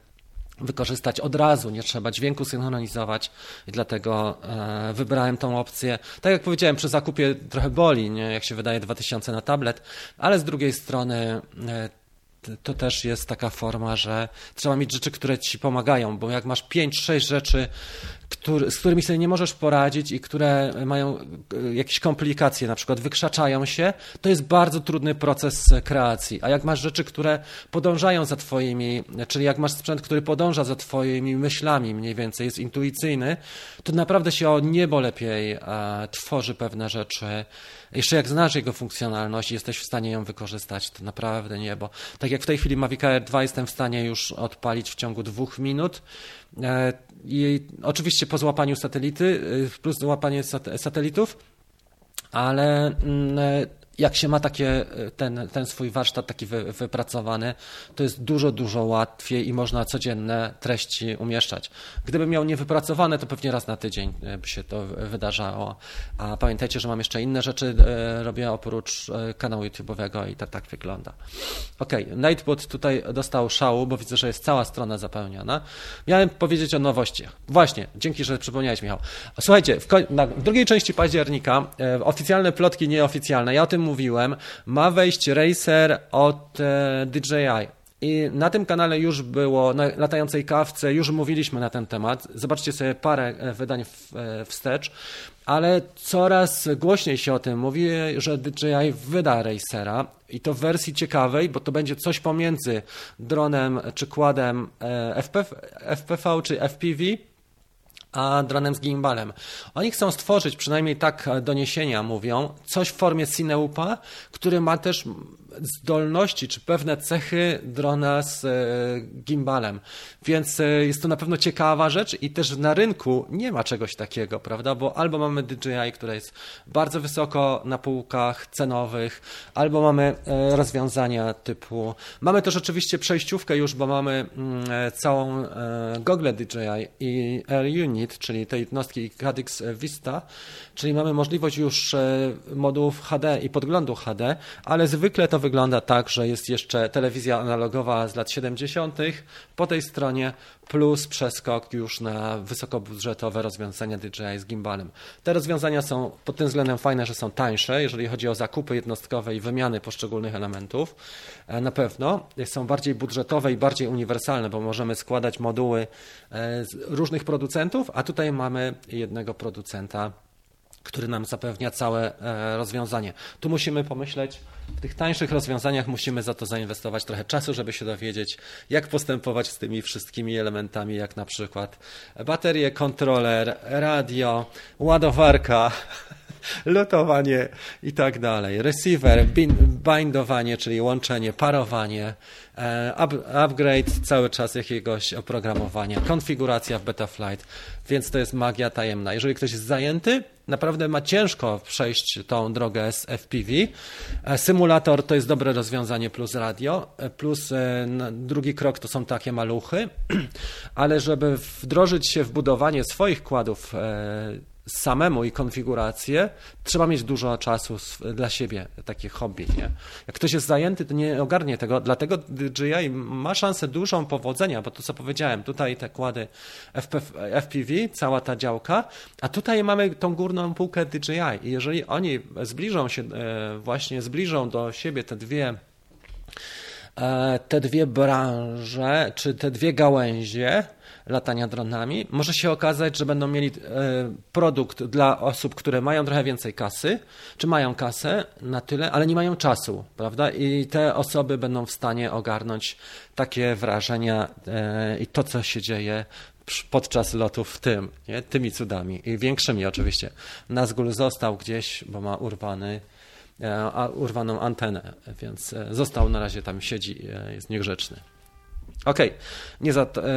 wykorzystać od razu, nie trzeba dźwięku synchronizować i dlatego e, wybrałem tą opcję. Tak jak powiedziałem, przy zakupie trochę boli, nie? jak się wydaje 2000 na tablet, ale z drugiej strony e, to też jest taka forma, że trzeba mieć rzeczy, które ci pomagają, bo jak masz 5-6 rzeczy, który, z którymi sobie nie możesz poradzić i które mają e, jakieś komplikacje, na przykład wykrzaczają się, to jest bardzo trudny proces kreacji. A jak masz rzeczy, które podążają za twoimi, czyli jak masz sprzęt, który podąża za twoimi myślami mniej więcej, jest intuicyjny, to naprawdę się o niebo lepiej e, tworzy pewne rzeczy. Jeszcze jak znasz jego funkcjonalność i jesteś w stanie ją wykorzystać, to naprawdę niebo. Tak jak w tej chwili Mavic Air 2 jestem w stanie już odpalić w ciągu dwóch minut. I oczywiście po złapaniu satelity, y, plus złapanie satelitów, ale mm, jak się ma takie, e, ten, ten swój warsztat taki wy, wypracowany, to jest dużo, dużo łatwiej i można codzienne treści umieszczać. Gdybym miał niewypracowane, to pewnie raz na tydzień e, by się to wydarzało. A pamiętajcie, że mam jeszcze inne rzeczy, e, robię oprócz kanału YouTube'owego i to tak wygląda. Ok, Nightbot tutaj dostał szału, bo widzę, że jest cała strona zapełniona. Miałem powiedzieć o nowościach. Właśnie, dzięki, że przypomniałeś, Michał. Słuchajcie, w, w drugiej części października, oficjalne plotki, nieoficjalne, ja o tym mówiłem, ma wejść racer od e, DJI. I na tym kanale już było, na latającej kawce, już mówiliśmy na ten temat. Zobaczcie sobie parę e, wydań e, wstecz, ale coraz głośniej się o tym mówi, że DJI wyda Racera i to w wersji ciekawej, bo to będzie coś pomiędzy dronem czy kładem FPV czy FPV a dronem z gimbalem. Oni chcą stworzyć, przynajmniej tak doniesienia mówią, coś w formie Cineupa, który ma też zdolności czy pewne cechy drona z e, gimbalem. Więc e, jest to na pewno ciekawa rzecz i też na rynku nie ma czegoś takiego, prawda? Bo albo mamy DJI, które jest bardzo wysoko na półkach cenowych, albo mamy e, rozwiązania typu. Mamy też oczywiście przejściówkę już, bo mamy mm, całą gogle DJI i Air Unit, czyli tej jednostki Cadix Vista, czyli mamy możliwość już modułów HD i podglądu HD, ale zwykle to wygląda tak, że jest jeszcze telewizja analogowa z lat 70. po tej stronie, plus przeskok już na wysokobudżetowe rozwiązania DJI z gimbalem. Te rozwiązania są pod tym względem fajne, że są tańsze, jeżeli chodzi o zakupy jednostkowe i wymiany poszczególnych elementów. E, na pewno są bardziej budżetowe i bardziej uniwersalne, bo możemy składać moduły e, z różnych producentów, a tutaj mamy jednego producenta który nam zapewnia całe e, rozwiązanie. Tu musimy pomyśleć, w tych tańszych rozwiązaniach musimy za to zainwestować trochę czasu, żeby się dowiedzieć, jak postępować z tymi wszystkimi elementami, jak na przykład baterie, kontroler, radio, ładowarka, (laughs) lotowanie i tak dalej. Receiver, bindowanie, czyli łączenie, parowanie, e, upgrade cały czas jakiegoś oprogramowania, konfiguracja w Betaflight, więc to jest magia tajemna. Jeżeli ktoś jest zajęty, naprawdę ma ciężko przejść tą drogę z FPV. E, symulator to jest dobre rozwiązanie plus radio, e, plus drugi krok to są takie maluchy, (clears throat) ale żeby wdrożyć się w budowanie swoich kładów samemu i konfigurację, trzeba mieć dużo czasu dla siebie, takie hobby. Nie? Jak ktoś jest zajęty, to nie ogarnie tego, dlatego DJI ma szansę dużą powodzenia, bo to co powiedziałem, tutaj te kłady FPV, cała ta działka, a tutaj mamy tą górną półkę DJI i jeżeli oni zbliżą się, e, właśnie zbliżą do siebie te dwie e, te dwie branże, czy te dwie gałęzie latania dronami, może się okazać, że będą mieli e, produkt dla osób, które mają trochę więcej kasy, czy mają kasę na tyle, ale nie mają czasu, prawda? I te osoby będą w stanie ogarnąć takie wrażenia e, i to, co się dzieje podczas lotów w tym, nie? tymi cudami i większymi oczywiście. Nazgul został gdzieś, bo ma urwany, e, urwaną antenę, więc został na razie tam siedzi, jest niegrzeczny. Okej, okay. nie za to. E,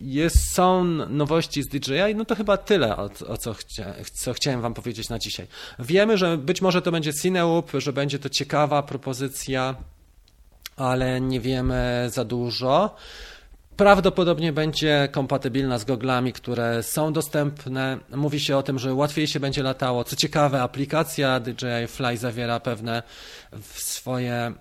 jest, są nowości z DJI, no to chyba tyle, o, o co, chcia, co chciałem Wam powiedzieć na dzisiaj. Wiemy, że być może to będzie Cineloop, że będzie to ciekawa propozycja, ale nie wiemy za dużo. Prawdopodobnie będzie kompatybilna z goglami, które są dostępne. Mówi się o tym, że łatwiej się będzie latało. Co ciekawe, aplikacja DJI Fly zawiera pewne swoje e,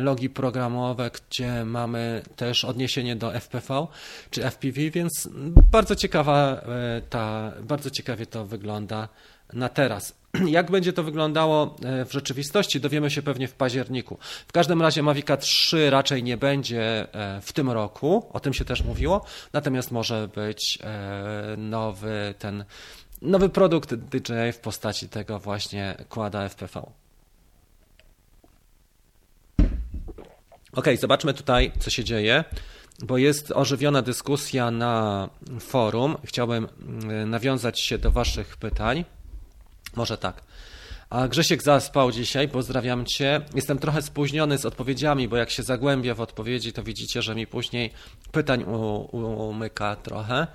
logi programowe, gdzie mamy też odniesienie do FPV czy FPV, więc bardzo ciekawa e, ta, bardzo ciekawie to wygląda na teraz. (clears throat) Jak będzie to wyglądało e, w rzeczywistości, dowiemy się pewnie w październiku. W każdym razie Mavica 3 raczej nie będzie e, w tym roku, o tym się też mówiło, natomiast może być e, nowy ten nowy produkt DJI w postaci tego właśnie kłada FPV. Ok, zobaczmy tutaj, co się dzieje, bo jest ożywiona dyskusja na forum. Chciałbym nawiązać się do Waszych pytań. Może tak. A Grzesiek zaspał dzisiaj, pozdrawiam Cię. Jestem trochę spóźniony z odpowiedziami, bo jak się zagłębię w odpowiedzi, to widzicie, że mi później pytań umyka trochę.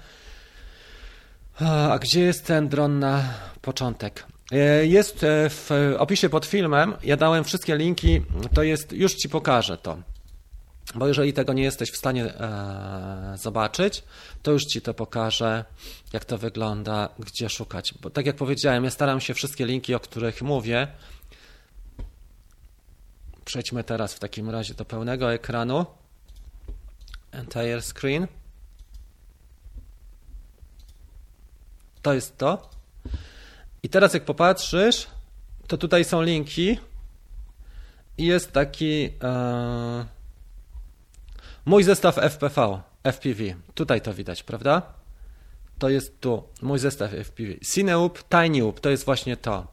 A gdzie jest ten dron na początek? E, jest e, w opisie pod filmem. Ja dałem wszystkie linki, to jest, już Ci pokażę to. Bo jeżeli tego nie jesteś w stanie e, zobaczyć, to już Ci to pokażę, jak to wygląda, gdzie szukać. Bo tak jak powiedziałem, ja staram się wszystkie linki, o których mówię. Przejdźmy teraz w takim razie do pełnego ekranu. Entire screen. To jest to. I teraz jak popatrzysz, to tutaj są linki i jest taki... E, Mój zestaw FPV, FPV, tutaj to widać, prawda? To jest tu, mój zestaw FPV. Cineoop, TinyOop, to jest właśnie to.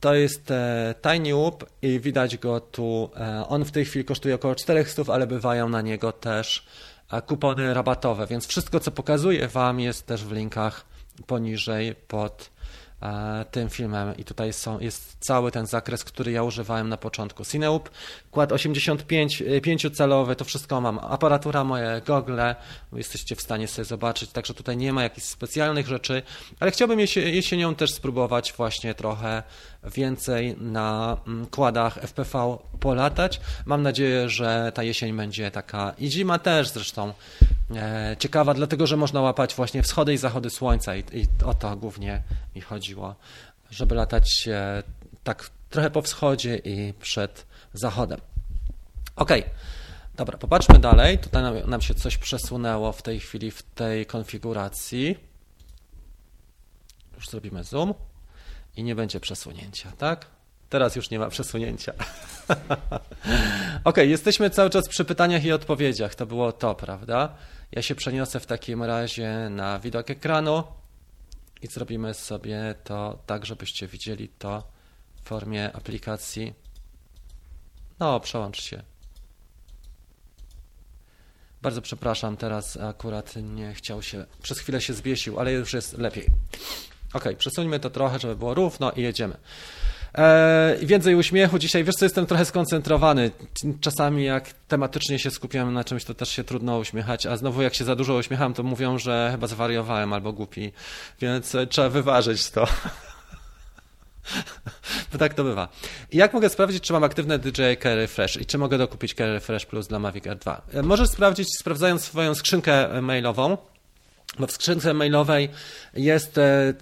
To jest e, TinyOop i widać go tu. E, on w tej chwili kosztuje około 400, ale bywają na niego też e, kupony rabatowe, więc wszystko co pokazuję Wam jest też w linkach poniżej pod tym filmem i tutaj są, jest cały ten zakres, który ja używałem na początku. Cineub, kład 85, 5-calowy, to wszystko mam. Aparatura moje, gogle, jesteście w stanie sobie zobaczyć, także tutaj nie ma jakichś specjalnych rzeczy, ale chciałbym jesienią też spróbować właśnie trochę więcej na mm, kładach FPV polatać. Mam nadzieję, że ta jesień będzie taka i zima też zresztą e, ciekawa, dlatego że można łapać właśnie wschody i zachody słońca i, i o to głównie mi chodziło, żeby latać e, tak trochę po wschodzie i przed zachodem. Ok, dobra, popatrzmy dalej. Tutaj nam, nam się coś przesunęło w tej chwili w tej konfiguracji. Już zrobimy zoom i nie będzie przesunięcia, tak? Teraz już nie ma przesunięcia. (laughs) ok, jesteśmy cały czas przy pytaniach i odpowiedziach. To było to, prawda? Ja się przeniosę w takim razie na widok ekranu i zrobimy sobie to tak, żebyście widzieli to w formie aplikacji. No, przełącz się. Bardzo przepraszam, teraz akurat nie chciał się, przez chwilę się zbiesił, ale już jest lepiej. Ok, przesuńmy to trochę, żeby było równo i jedziemy. Eee, więcej uśmiechu dzisiaj. Wiesz co, jestem trochę skoncentrowany. Czasami jak tematycznie się skupiam na czymś, to też się trudno uśmiechać, a znowu jak się za dużo uśmiecham, to mówią, że chyba zwariowałem albo głupi, więc e, trzeba wyważyć to. (laughs) Bo tak to bywa. I jak mogę sprawdzić, czy mam aktywne DJI Carry Fresh i czy mogę dokupić Carry Fresh Plus dla Mavic Air 2? E, możesz sprawdzić, sprawdzając swoją skrzynkę mailową, bo w skrzynce mailowej jest e,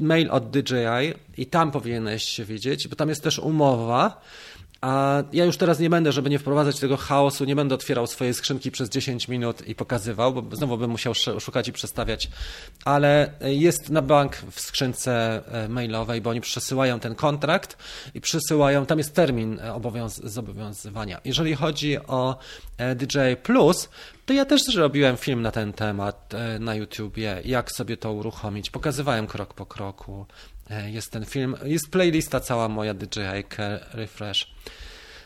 mail od DJI i tam powinieneś się widzieć, bo tam jest też umowa A ja już teraz nie będę, żeby nie wprowadzać tego chaosu, nie będę otwierał swojej skrzynki przez 10 minut i pokazywał, bo znowu bym musiał szukać i przestawiać, ale jest na bank w skrzynce e, mailowej, bo oni przesyłają ten kontrakt i przysyłają, tam jest termin e, obowiąz zobowiązywania. Jeżeli chodzi o e, DJ Plus, to ja też zrobiłem film na ten temat na YouTubie, jak sobie to uruchomić. Pokazywałem krok po kroku. E, jest ten film, jest playlista cała moja DJI Refresh.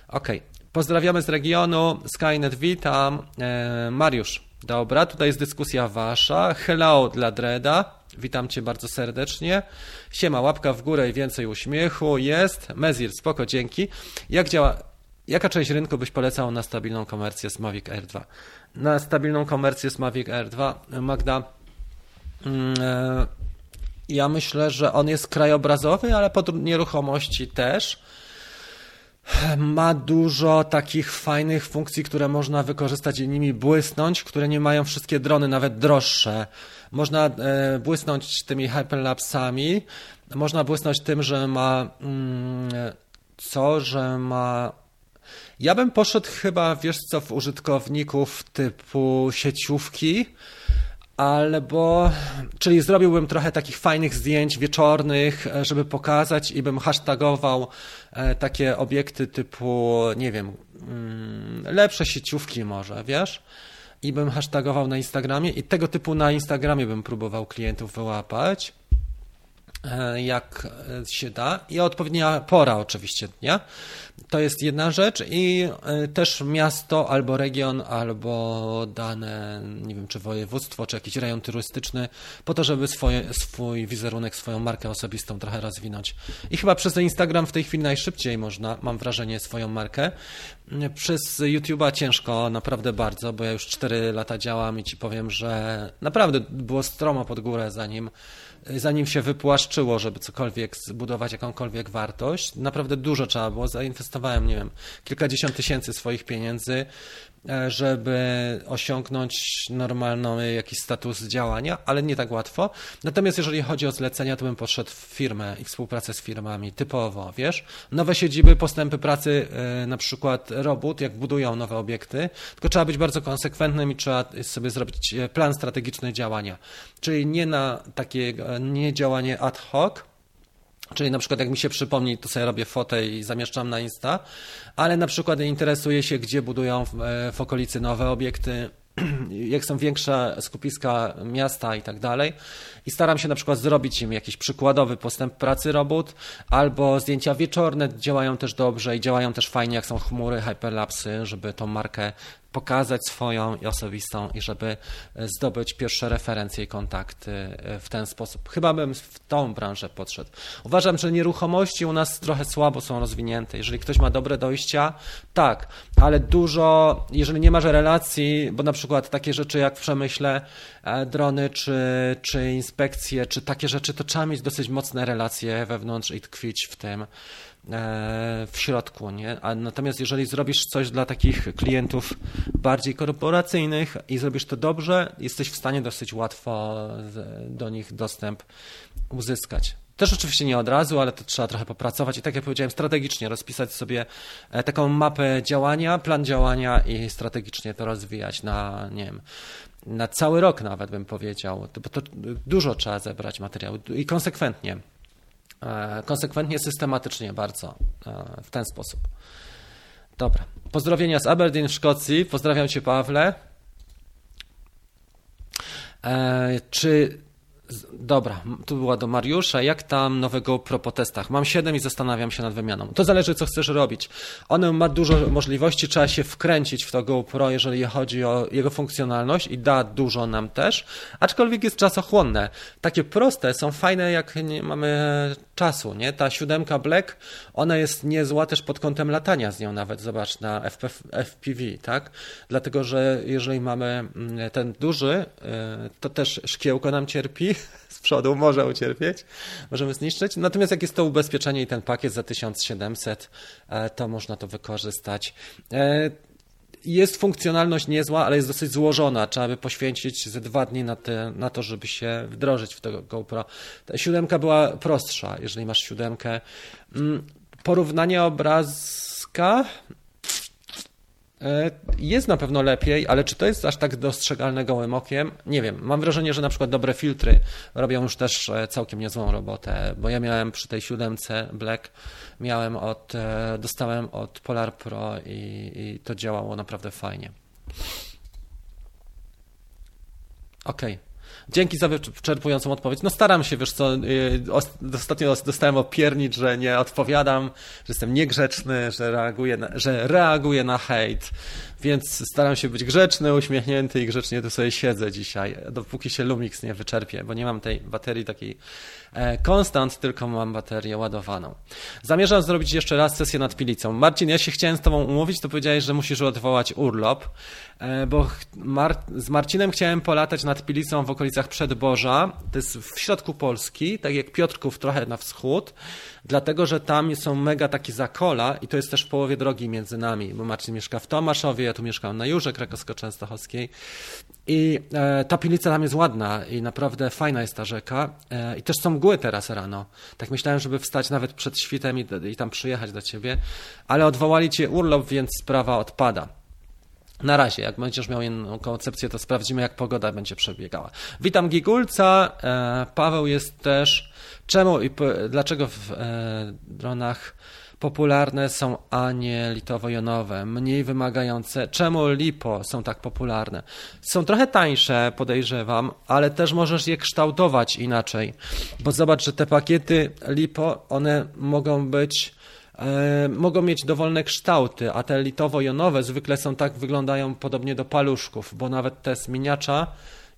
Ok, pozdrawiamy z regionu, Skynet witam, e, Mariusz, dobra, tutaj jest dyskusja wasza, hello dla Dreda, witam cię bardzo serdecznie, siema, łapka w górę i więcej uśmiechu, jest, Mezir, spoko, dzięki. Jak działa, jaka część rynku byś polecał na stabilną komercję z Mavic Air 2? Na stabilną komercję z Mavic Air 2, Magda, mm, e, ja myślę, że on jest krajobrazowy, ale pod nieruchomości też. Ma dużo takich fajnych funkcji, które można wykorzystać i nimi błysnąć, które nie mają wszystkie drony, nawet droższe. Można e, błysnąć tymi hyperlapsami, można błysnąć tym, że ma mm, co, że ma ja bym poszedł chyba, wiesz co, w użytkowników typu sieciówki, Albo, czyli zrobiłbym trochę takich fajnych zdjęć wieczornych, e, żeby pokazać i bym hashtagował e, takie obiekty typu, nie wiem, mm, lepsze sieciówki może, wiesz? I bym hashtagował na Instagramie i tego typu na Instagramie bym próbował klientów wyłapać. E, jak się da i odpowiednia pora oczywiście dnia. To jest jedna rzecz i e, też miasto albo region, albo dane, nie wiem, czy województwo, czy jakiś rejon turystyczny, po to, żeby swoje, swój wizerunek, swoją markę osobistą trochę rozwinąć. I chyba przez Instagram w tej chwili najszybciej można, mam wrażenie, swoją markę. Przez YouTube'a ciężko, naprawdę bardzo, bo ja już 4 lata działam i ci powiem, że naprawdę było stromo pod górę, zanim zanim się wypłaszczyło, żeby cokolwiek zbudować, jakąkolwiek wartość. Naprawdę dużo trzeba było. Zainwestowałem, nie wiem, kilkadziesiąt tysięcy swoich pieniędzy, żeby osiągnąć normalny jakiś status działania, ale nie tak łatwo. Natomiast jeżeli chodzi o zlecenia, to bym poszedł w firmę i współpracę z firmami typowo, wiesz. Nowe siedziby, postępy pracy, e, na przykład robót, jak budują nowe obiekty, tylko trzeba być bardzo konsekwentnym i trzeba sobie zrobić e, plan strategiczny działania. Czyli nie na takie nie działanie ad hoc, Czyli na przykład jak mi się przypomni, to sobie robię fotę i zamieszczam na Insta, ale na przykład interesuję się, gdzie budują w, e, w okolicy nowe obiekty, (clears throat) jak są większe skupiska miasta i tak dalej. I staram się na przykład zrobić im jakiś przykładowy postęp pracy robót, albo zdjęcia wieczorne działają też dobrze i działają też fajnie, jak są chmury, hyperlapsy, żeby tą markę pokazać swoją i osobistą i żeby e, zdobyć pierwsze referencje i kontakty e, w ten sposób. Chyba bym w tą branżę podszedł. Uważam, że nieruchomości u nas trochę słabo są rozwinięte. Jeżeli ktoś ma dobre dojścia, tak, ale dużo, jeżeli nie masz relacji, bo na przykład takie rzeczy jak w przemyśle, e, drony czy, czy inspekcje, czy takie rzeczy, to trzeba mieć dosyć mocne relacje wewnątrz i tkwić w tym. E, w środku. Nie? A natomiast jeżeli zrobisz coś dla takich klientów bardziej korporacyjnych i zrobisz to dobrze, jesteś w stanie dosyć łatwo do nich dostęp uzyskać. Też oczywiście nie od razu, ale to trzeba trochę popracować i tak jak powiedziałem, strategicznie rozpisać sobie e, taką mapę działania, plan działania i strategicznie to rozwijać na, nie wiem, na cały rok nawet bym powiedział, bo to dużo trzeba zebrać materiału i konsekwentnie. E, konsekwentnie, systematycznie bardzo e, w ten sposób. Dobra. Pozdrowienia z Aberdeen w Szkocji. Pozdrawiam Cię, Pawle. E, czy Dobra, tu była do Mariusza. Jak tam nowego pro po testach? Mam 7 i zastanawiam się nad wymianą. To zależy, co chcesz robić. One ma dużo możliwości, trzeba się wkręcić w to GoPro, jeżeli chodzi o jego funkcjonalność i da dużo nam też, aczkolwiek jest czasochłonne. Takie proste są fajne, jak nie mamy czasu, nie? Ta siódemka Black, ona jest niezła też pod kątem latania z nią nawet, zobacz, na FP, FPV, tak? Dlatego, że jeżeli mamy mm, ten duży, y, to też szkiełko nam cierpi, (laughs) z przodu może ucierpieć, możemy zniszczyć. Natomiast jak jest to ubezpieczenie i ten pakiet za 1700, e, to można to wykorzystać. E, jest funkcjonalność niezła, ale jest dosyć złożona. Trzeba by poświęcić ze dwa dni na, te, na to, żeby się wdrożyć w tego GoPro. Ta siódemka była prostsza, jeżeli masz siódemkę. Mm, Porównanie obrazka jest na pewno lepiej, ale czy to jest aż tak dostrzegalne gołym okiem? Nie wiem. Mam wrażenie, że na przykład dobre filtry robią już też e, całkiem niezłą robotę, bo ja miałem przy tej siódemce Black, miałem od, e, dostałem od Polar Pro i, i to działało naprawdę fajnie. Okej. Okay. Dzięki za wyczerpującą odpowiedź. No staram się, wiesz co, y, ostatnio dostałem opiernicz, że nie odpowiadam, że jestem niegrzeczny, że reaguję na, że reaguję na hejt, więc staram się być grzeczny, uśmiechnięty i grzecznie tu sobie siedzę dzisiaj, dopóki się Lumix nie wyczerpie, bo nie mam tej baterii takiej konstant, e, tylko mam baterię ładowaną. Zamierzam zrobić jeszcze raz sesję nad Pilicą. Marcin, ja się chciałem z Tobą umówić, to powiedziałeś, że musisz odwołać urlop, e, bo Mar z Marcinem chciałem polatać nad Pilicą w okolicach Przedboża, to jest w środku Polski, tak jak Piotrków trochę na wschód, dlatego, że tam są mega takie zakola i to jest też w połowie drogi między nami, bo Marcin mieszka w Tomaszowie, tu mieszkam na Jurze Krakowsko-Częstochowskiej i e, ta Pilica tam jest ładna i naprawdę fajna jest ta rzeka e, i też są mgły teraz rano. Tak myślałem, żeby wstać nawet przed świtem i, i tam przyjechać do ciebie, ale odwołali cię urlop, więc sprawa odpada. Na razie, jak będziesz miał inną koncepcję, to sprawdzimy, jak pogoda będzie przebiegała. Witam Gigulca. E, Paweł jest też. Czemu i dlaczego w dronach popularne są anie litowo-jonowe, mniej wymagające? Czemu lipo są tak popularne? Są trochę tańsze, podejrzewam, ale też możesz je kształtować inaczej. Bo zobacz, że te pakiety lipo, one mogą być E, mogą mieć dowolne kształty, a te litowo-jonowe zwykle są tak, wyglądają podobnie do paluszków, bo nawet te z miniacza,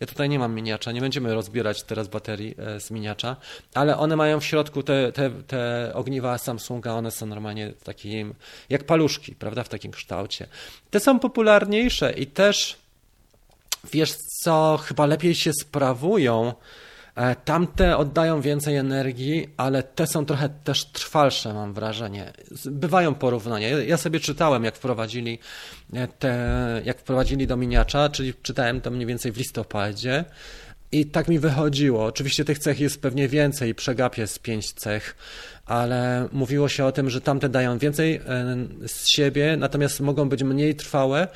ja tutaj nie mam miniacza, nie będziemy rozbierać teraz baterii e, z miniacza, ale one mają w środku te, te, te ogniwa Samsunga, one są normalnie takim, jak paluszki, prawda, w takim kształcie. Te są popularniejsze i też, wiesz co, chyba lepiej się sprawują, tamte oddają więcej energii, ale te są trochę też trwalsze, mam wrażenie. Bywają porównania. Ja sobie czytałem, jak wprowadzili e, te, jak wprowadzili do miniacza, czyli czytałem to mniej więcej w listopadzie. I tak mi wychodziło. Oczywiście tych cech jest pewnie więcej, przegap jest pięć cech, ale mówiło się o tym, że tamte dają więcej e, z siebie, natomiast mogą być mniej trwałe,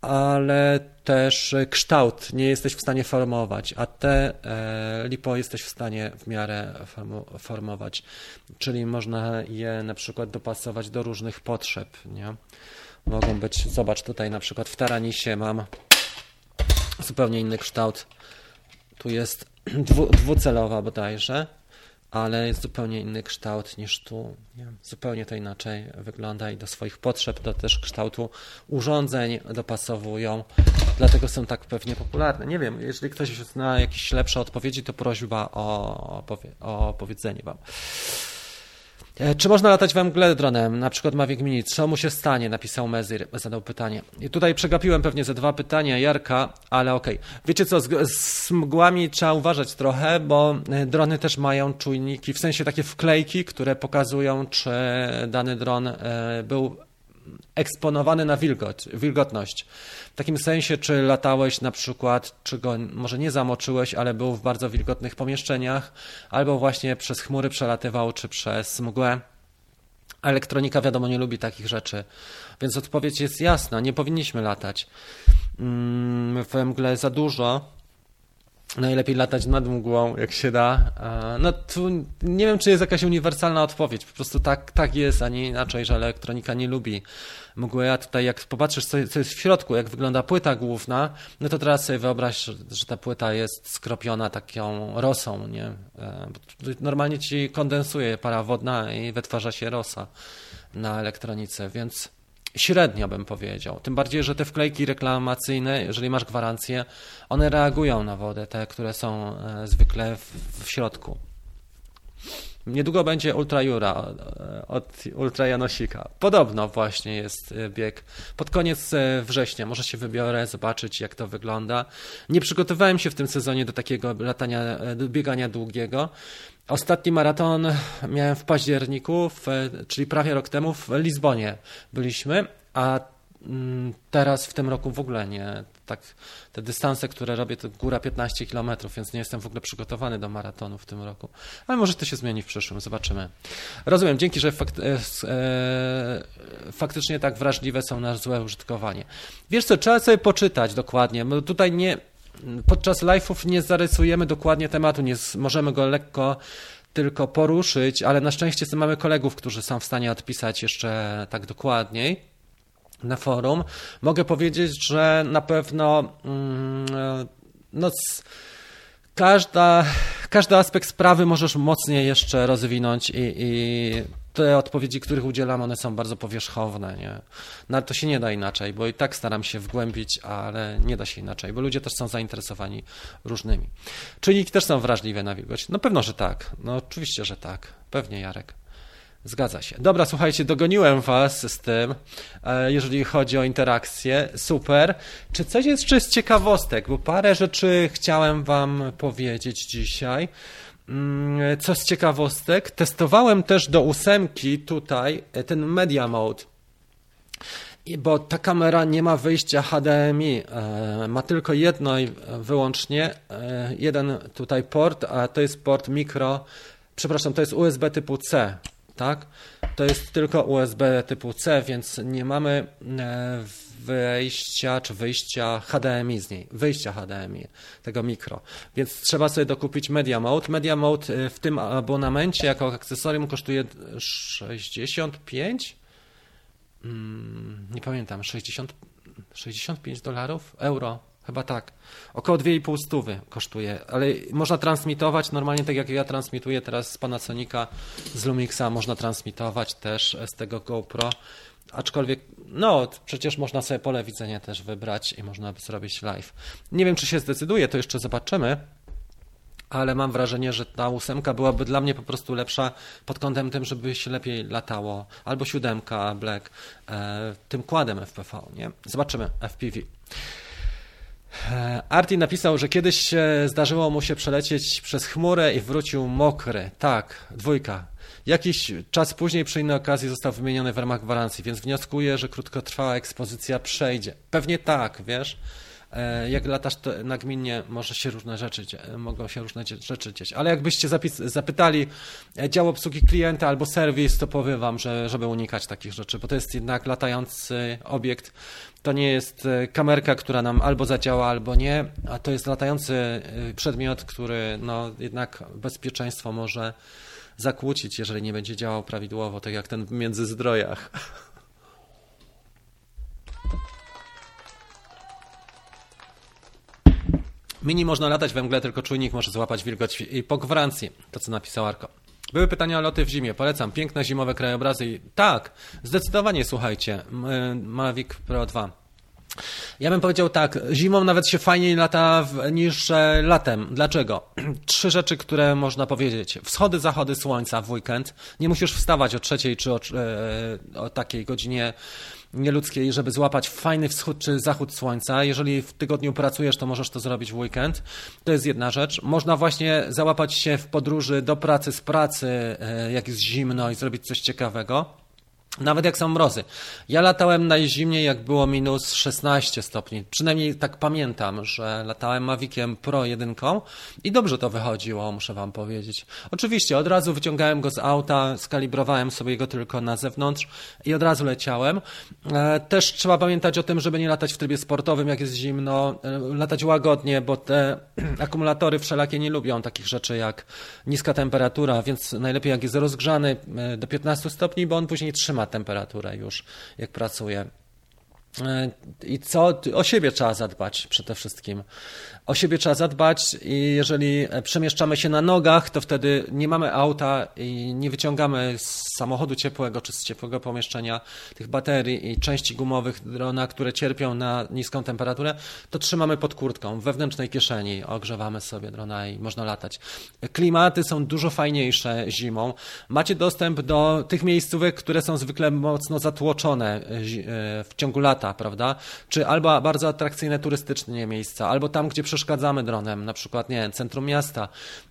ale też kształt nie jesteś w stanie formować, a te e, lipo jesteś w stanie w miarę formować, czyli można je na przykład dopasować do różnych potrzeb, nie? Mogą być, zobacz tutaj na przykład w taranisie mam zupełnie inny kształt, tu jest (clears throat) dwu, dwucelowa bodajże, ale jest zupełnie inny kształt niż tu. Nie? Zupełnie to inaczej wygląda i do swoich potrzeb, do też kształtu urządzeń dopasowują. Dlatego są tak pewnie popularne. Nie wiem, jeżeli ktoś zna jakieś lepsze odpowiedzi, to prośba o, o powiedzenie Wam. E, czy można latać we mgle dronem, na przykład Mavic Mini? Co mu się stanie? Napisał Mezir, zadał pytanie. I tutaj przegapiłem pewnie ze dwa pytania Jarka, ale okej. Okay. Wiecie co, z, z, mgłami trzeba uważać trochę, bo e, drony też mają czujniki, w sensie takie wklejki, które pokazują, czy dany dron e, był eksponowany na wilgot, wilgotność. W takim sensie, czy latałeś na przykład, czy go może nie zamoczyłeś, ale był w bardzo wilgotnych pomieszczeniach, albo właśnie przez chmury przelatywał, czy przez mgłę. Elektronika, wiadomo, nie lubi takich rzeczy, więc odpowiedź jest jasna: nie powinniśmy latać. Mm, w mgle za dużo, najlepiej latać nad mgłą, jak się da. No tu nie wiem, czy jest jakaś uniwersalna odpowiedź. Po prostu tak, tak jest, a nie inaczej, że elektronika nie lubi mgły. A tutaj jak popatrzysz, co, co jest w środku, jak wygląda płyta główna, no to teraz sobie wyobraź, że ta płyta jest skropiona taką rosą, nie? E, normalnie ci kondensuje para wodna i wytwarza się rosa na elektronice, więc średnio bym powiedział. Tym bardziej, że te wklejki reklamacyjne, jeżeli masz gwarancję, one reagują na wodę, te, które są e, zwykle w, w środku. Niedługo będzie Ultra Jura e, od Ultra Janosika. Podobno właśnie jest e, bieg. Pod koniec września może się wybiorę, zobaczyć jak to wygląda. Nie przygotowałem się w tym sezonie do takiego latania, do biegania długiego. Ostatni maraton miałem w październiku, w, czyli prawie rok temu w Lizbonie byliśmy, a mm, teraz w tym roku w ogóle nie. tak te dystanse, które robię, to góra 15 km, więc nie jestem w ogóle przygotowany do maratonu w tym roku. Ale może to się zmieni w przyszłym, zobaczymy. Rozumiem, dzięki, że e, e, faktycznie tak wrażliwe są na złe użytkowanie. Wiesz co, trzeba sobie poczytać dokładnie, tutaj nie, podczas live'ów nie zarysujemy dokładnie tematu, nie możemy go lekko tylko poruszyć, ale na szczęście mamy kolegów, którzy są w stanie odpisać jeszcze tak dokładniej na forum. Mogę powiedzieć, że na pewno mm, no, każda, każdy aspekt sprawy możesz mocniej jeszcze rozwinąć i, i te odpowiedzi, których udzielam, one są bardzo powierzchowne. Nie? No to się nie da inaczej, bo i tak staram się wgłębić, ale nie da się inaczej, bo ludzie też są zainteresowani różnymi. Czynniki też są wrażliwe na wilgoć. No pewno, że tak. No oczywiście, że tak. Pewnie, Jarek. Zgadza się. Dobra, słuchajcie, dogoniłem Was z tym, e, jeżeli chodzi o interakcję. Super. Czy coś jest jeszcze z ciekawostek? Bo parę rzeczy chciałem Wam powiedzieć dzisiaj. Mm, co z ciekawostek, testowałem też do ósemki tutaj e, ten Media Mode. Bo ta kamera nie ma wyjścia HDMI, e, ma tylko jedno i wyłącznie, jeden tutaj port, a to jest port mikro, przepraszam, to jest USB typu C tak? To jest tylko USB typu C, więc nie mamy e, wejścia czy wyjścia HDMI z niej, wyjścia HDMI, tego mikro. Więc trzeba sobie dokupić Media Mode. Media Mode e, w tym abonamencie jako akcesorium kosztuje 65? Hmm, nie pamiętam, 60, 65 dolarów? Euro? Chyba tak. Około 2,5 stówy kosztuje, ale można transmitować normalnie tak jak ja transmituję teraz z Panasonica, z Lumixa, można transmitować też z tego GoPro. Aczkolwiek, no, przecież można sobie pole widzenia też wybrać i można zrobić live. Nie wiem, czy się zdecyduje, to jeszcze zobaczymy, ale mam wrażenie, że ta ósemka byłaby dla mnie po prostu lepsza pod kątem tym, żeby się lepiej latało, albo siódemka Black e, tym kładem FPV, nie? Zobaczymy FPV. E, Arti napisał, że kiedyś zdarzyło mu się przelecieć przez chmurę i wrócił mokry. Tak, dwójka. Jakiś czas później przy innej okazji został wymieniony w ramach gwarancji, więc wnioskuję, że krótkotrwała ekspozycja przejdzie. Pewnie tak, wiesz. E, jak latasz nagminnie, może się różne rzeczy, mogą się różne rzeczy dziać. Ale jakbyście zapytali e, dział obsługi klienta albo serwis, to powiem wam, że, żeby unikać takich rzeczy, bo to jest jednak latający obiekt. To nie jest e, kamerka, która nam albo zadziała, albo nie, a to jest latający przedmiot, który no, jednak bezpieczeństwo może zakłócić, jeżeli nie będzie działał prawidłowo, tak jak ten w międzyzdrojach. (laughs) Mini można latać we mgle, tylko czujnik może złapać wilgoć i po gwarancji, to co napisał Arko. Były pytania o loty w zimie. Polecam. Piękne zimowe krajobrazy. Tak, zdecydowanie słuchajcie. Mavic Pro 2. Ja bym powiedział tak, zimą nawet się fajniej lata niż e, latem. Dlaczego? (clears throat) Trzy rzeczy, które można powiedzieć. Wschody, zachody słońca w weekend. Nie musisz wstawać o trzeciej czy o, e, o takiej godzinie nieludzkiej, żeby złapać fajny wschód czy zachód słońca. Jeżeli w tygodniu pracujesz, to możesz to zrobić w weekend. To jest jedna rzecz. Można właśnie załapać się w podróży do pracy, z pracy, e, jak jest zimno i zrobić coś ciekawego. Nawet jak są mrozy. Ja latałem najzimniej, jak było minus 16 stopni. Przynajmniej tak pamiętam, że latałem Maviciem Pro 1 i dobrze to wychodziło, muszę Wam powiedzieć. Oczywiście od razu wyciągałem go z auta, skalibrowałem sobie go tylko na zewnątrz i od razu leciałem. E, też trzeba pamiętać o tym, żeby nie latać w trybie sportowym, jak jest zimno, e, latać łagodnie, bo te (clears throat) akumulatory wszelakie nie lubią takich rzeczy jak niska temperatura, więc najlepiej jak jest rozgrzany e, do 15 stopni, bo on później trzyma trzyma temperaturę już, jak pracuje. I co? O siebie trzeba zadbać przede wszystkim o siebie trzeba zadbać i jeżeli przemieszczamy się na nogach, to wtedy nie mamy auta i nie wyciągamy z samochodu ciepłego czy z ciepłego pomieszczenia tych baterii i części gumowych drona, które cierpią na niską temperaturę, to trzymamy pod kurtką, w wewnętrznej kieszeni, ogrzewamy sobie drona i można latać. Klimaty są dużo fajniejsze zimą. Macie dostęp do tych miejscówek, które są zwykle mocno zatłoczone e, w ciągu lata, prawda? Czy albo bardzo atrakcyjne turystycznie miejsca, albo tam, gdzie przeszkadzamy dronem, na przykład, nie wiem, centrum miasta.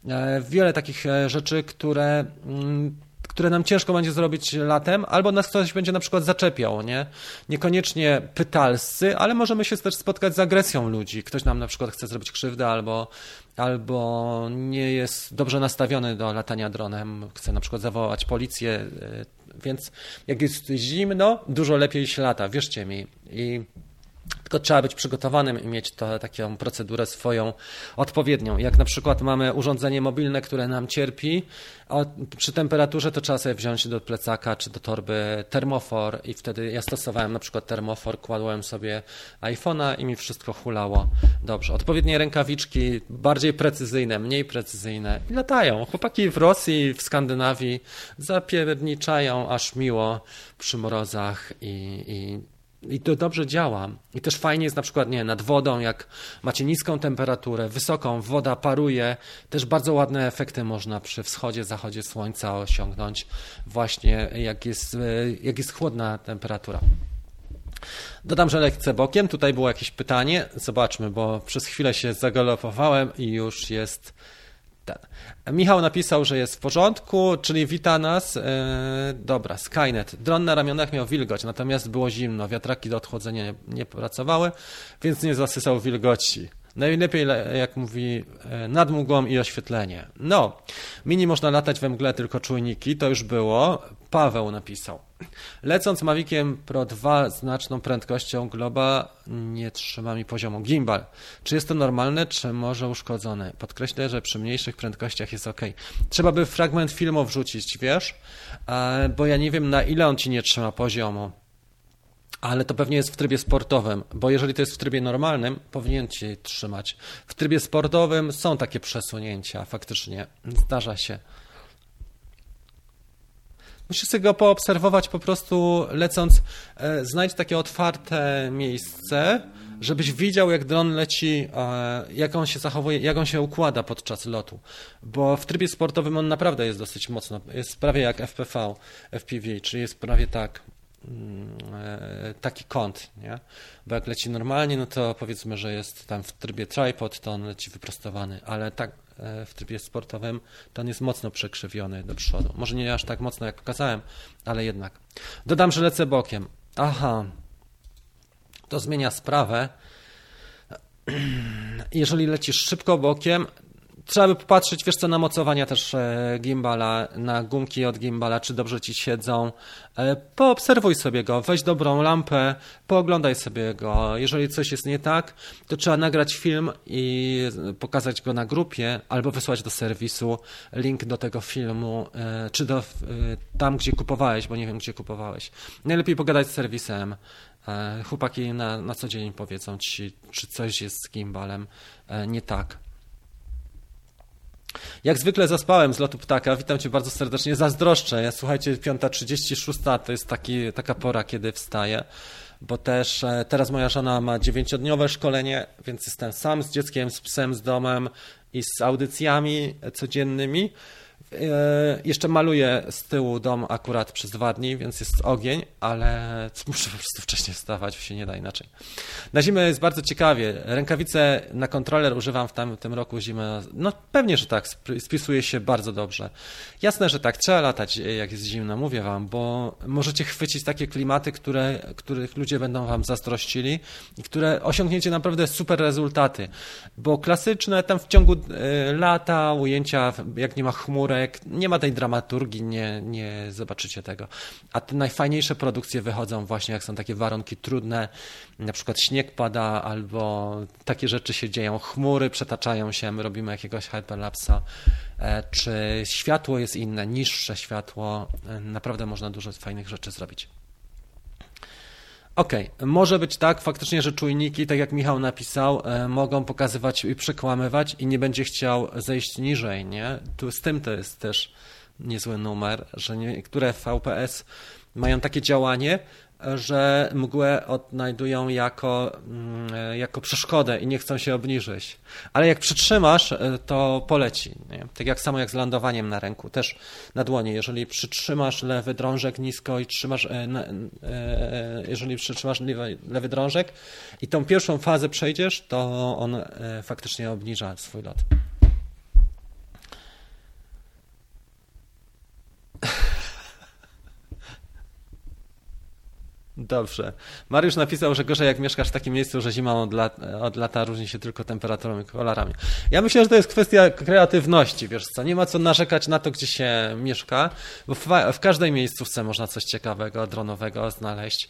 E, wiele takich e, rzeczy, które mm, które nam ciężko będzie zrobić latem, albo nas ktoś będzie na przykład zaczepiał, nie? Niekoniecznie pytalscy, ale możemy się też spotkać z agresją ludzi. Ktoś nam na przykład chce zrobić krzywdę albo, albo nie jest dobrze nastawiony do latania dronem, chce na przykład zawołać policję, e, więc jak jest zimno, dużo lepiej się lata, wierzcie mi. I tylko trzeba być przygotowanym i mieć to, taką procedurę swoją odpowiednią. Jak na przykład mamy urządzenie mobilne, które nam cierpi, przy temperaturze to trzeba sobie wziąć do plecaka czy do torby termofor i wtedy ja stosowałem na przykład termofor, kładłem sobie iPhone'a i mi wszystko hulało dobrze. Odpowiednie rękawiczki, bardziej precyzyjne, mniej precyzyjne i latają. Chłopaki w Rosji, w Skandynawii zapierniczają aż miło przy mrozach i, i i to dobrze działa. I też fajnie jest na przykład nie, nad wodą, jak macie niską temperaturę, wysoką, woda paruje. Też bardzo ładne efekty można przy wschodzie, zachodzie słońca osiągnąć, właśnie jak jest, e, jak jest chłodna temperatura. Dodam, że lekce bokiem. Tutaj było jakieś pytanie. Zobaczmy, bo przez chwilę się zagalopowałem i już jest ten. Michał napisał, że jest w porządku, czyli wita nas. Yy, dobra, Skynet. Dron na ramionach miał wilgoć, natomiast było zimno, wiatraki do odchłodzenia nie, nie pracowały, więc nie zasysał wilgoci. Najlepiej, jak mówi, e, nad mgłą i oświetlenie. No, mini można latać we mgle, tylko czujniki, to już było. Paweł napisał. Lecąc Maviciem Pro 2 znaczną prędkością globa nie trzyma mi poziomu. Gimbal. Czy jest to normalne, czy może uszkodzone? Podkreślę, że przy mniejszych prędkościach jest ok. Trzeba by fragment filmu wrzucić, wiesz? E, bo ja nie wiem na ile on ci nie trzyma poziomu. Ale to pewnie jest w trybie sportowym, bo jeżeli to jest w trybie normalnym, powinien ci trzymać. W trybie sportowym są takie przesunięcia, faktycznie. Zdarza się. Musisz sobie go poobserwować po prostu lecąc. E, znajdź takie otwarte miejsce, żebyś widział, jak dron leci, e, jak on się zachowuje, jak on się układa podczas lotu. Bo w trybie sportowym on naprawdę jest dosyć mocno. Jest prawie jak FPV, FPV, czyli jest prawie tak. Mm, e, taki kąt, nie? Bo jak leci normalnie, no to powiedzmy, że jest tam w trybie tripod, to on leci wyprostowany, ale tak e, w trybie sportowym to on jest mocno przekrzywiony do przodu. Może nie aż tak mocno, jak pokazałem, ale jednak. Dodam, że lecę bokiem. Aha, to zmienia sprawę. (clears throat) Jeżeli lecisz szybko bokiem, Trzeba by popatrzeć, wiesz co, na mocowania też e, gimbala, na gumki od gimbala, czy dobrze ci siedzą. E, poobserwuj sobie go, weź dobrą lampę, pooglądaj sobie go. Jeżeli coś jest nie tak, to trzeba nagrać film i pokazać go na grupie, albo wysłać do serwisu link do tego filmu, e, czy do tam, gdzie kupowałeś, bo nie wiem, gdzie kupowałeś. Najlepiej pogadać z serwisem. Chłopaki na, na co dzień powiedzą ci, czy coś jest z gimbalem nie tak. Jak zwykle zaspałem z lotu ptaka. Witam Cię bardzo serdecznie. Zazdroszczę. Ja, słuchajcie, 5.36 to jest taki, taka pora, kiedy wstaję, bo też e, teraz moja żona ma dziewięciodniowe szkolenie, więc jestem sam z dzieckiem, z psem, z domem i z audycjami codziennymi. E, jeszcze maluję z tyłu dom akurat przez dwa dni, więc jest ogień, ale (laughs) muszę po prostu wcześniej wstawać, się nie da inaczej. Na zimę jest bardzo ciekawie. Rękawice na kontroler używam w tam, tym roku zimę. No pewnie, że tak, spisuje się bardzo dobrze. Jasne, że tak, trzeba latać jak jest zimno, mówię wam, bo możecie chwycić takie klimaty, które, których ludzie będą wam zazdrościli i które osiągniecie naprawdę super rezultaty, bo klasyczne tam w ciągu e, lata ujęcia, jak nie ma chmurek, nie ma tej dramaturgii, nie, nie zobaczycie tego. A te najfajniejsze produkcje wychodzą właśnie, jak są takie warunki trudne, na przykład śnieg pada albo takie rzeczy się dzieją, chmury przetaczają się, my robimy jakiegoś hyperlapsa, e, czy światło jest inne, niższe światło, e, naprawdę można dużo fajnych rzeczy zrobić. Okej, okay. może być tak faktycznie, że czujniki, tak jak Michał napisał, e, mogą pokazywać i przekłamywać i nie będzie chciał zejść niżej, nie? Tu z tym to jest też niezły numer, że niektóre VPS mają takie działanie, że mgłę odnajdują jako, mm, jako przeszkodę i nie chcą się obniżyć. Ale jak przytrzymasz, e, to poleci. Nie? Tak jak samo jak z lądowaniem na ręku, też na dłoni. Jeżeli przytrzymasz lewy drążek nisko i trzymasz, e, e, jeżeli przytrzymasz lewy, lewy drążek i tą pierwszą fazę przejdziesz, to on faktycznie obniża swój lot. Dobrze. Mariusz napisał, że gorzej jak mieszkasz w takim miejscu, że zima od, lat, od lata różni się tylko temperaturą i kolorami. Ja myślę, że to jest kwestia kreatywności, wiesz co, nie ma co narzekać na to, gdzie się mieszka, bo w, w każdej miejscówce można coś ciekawego, dronowego znaleźć,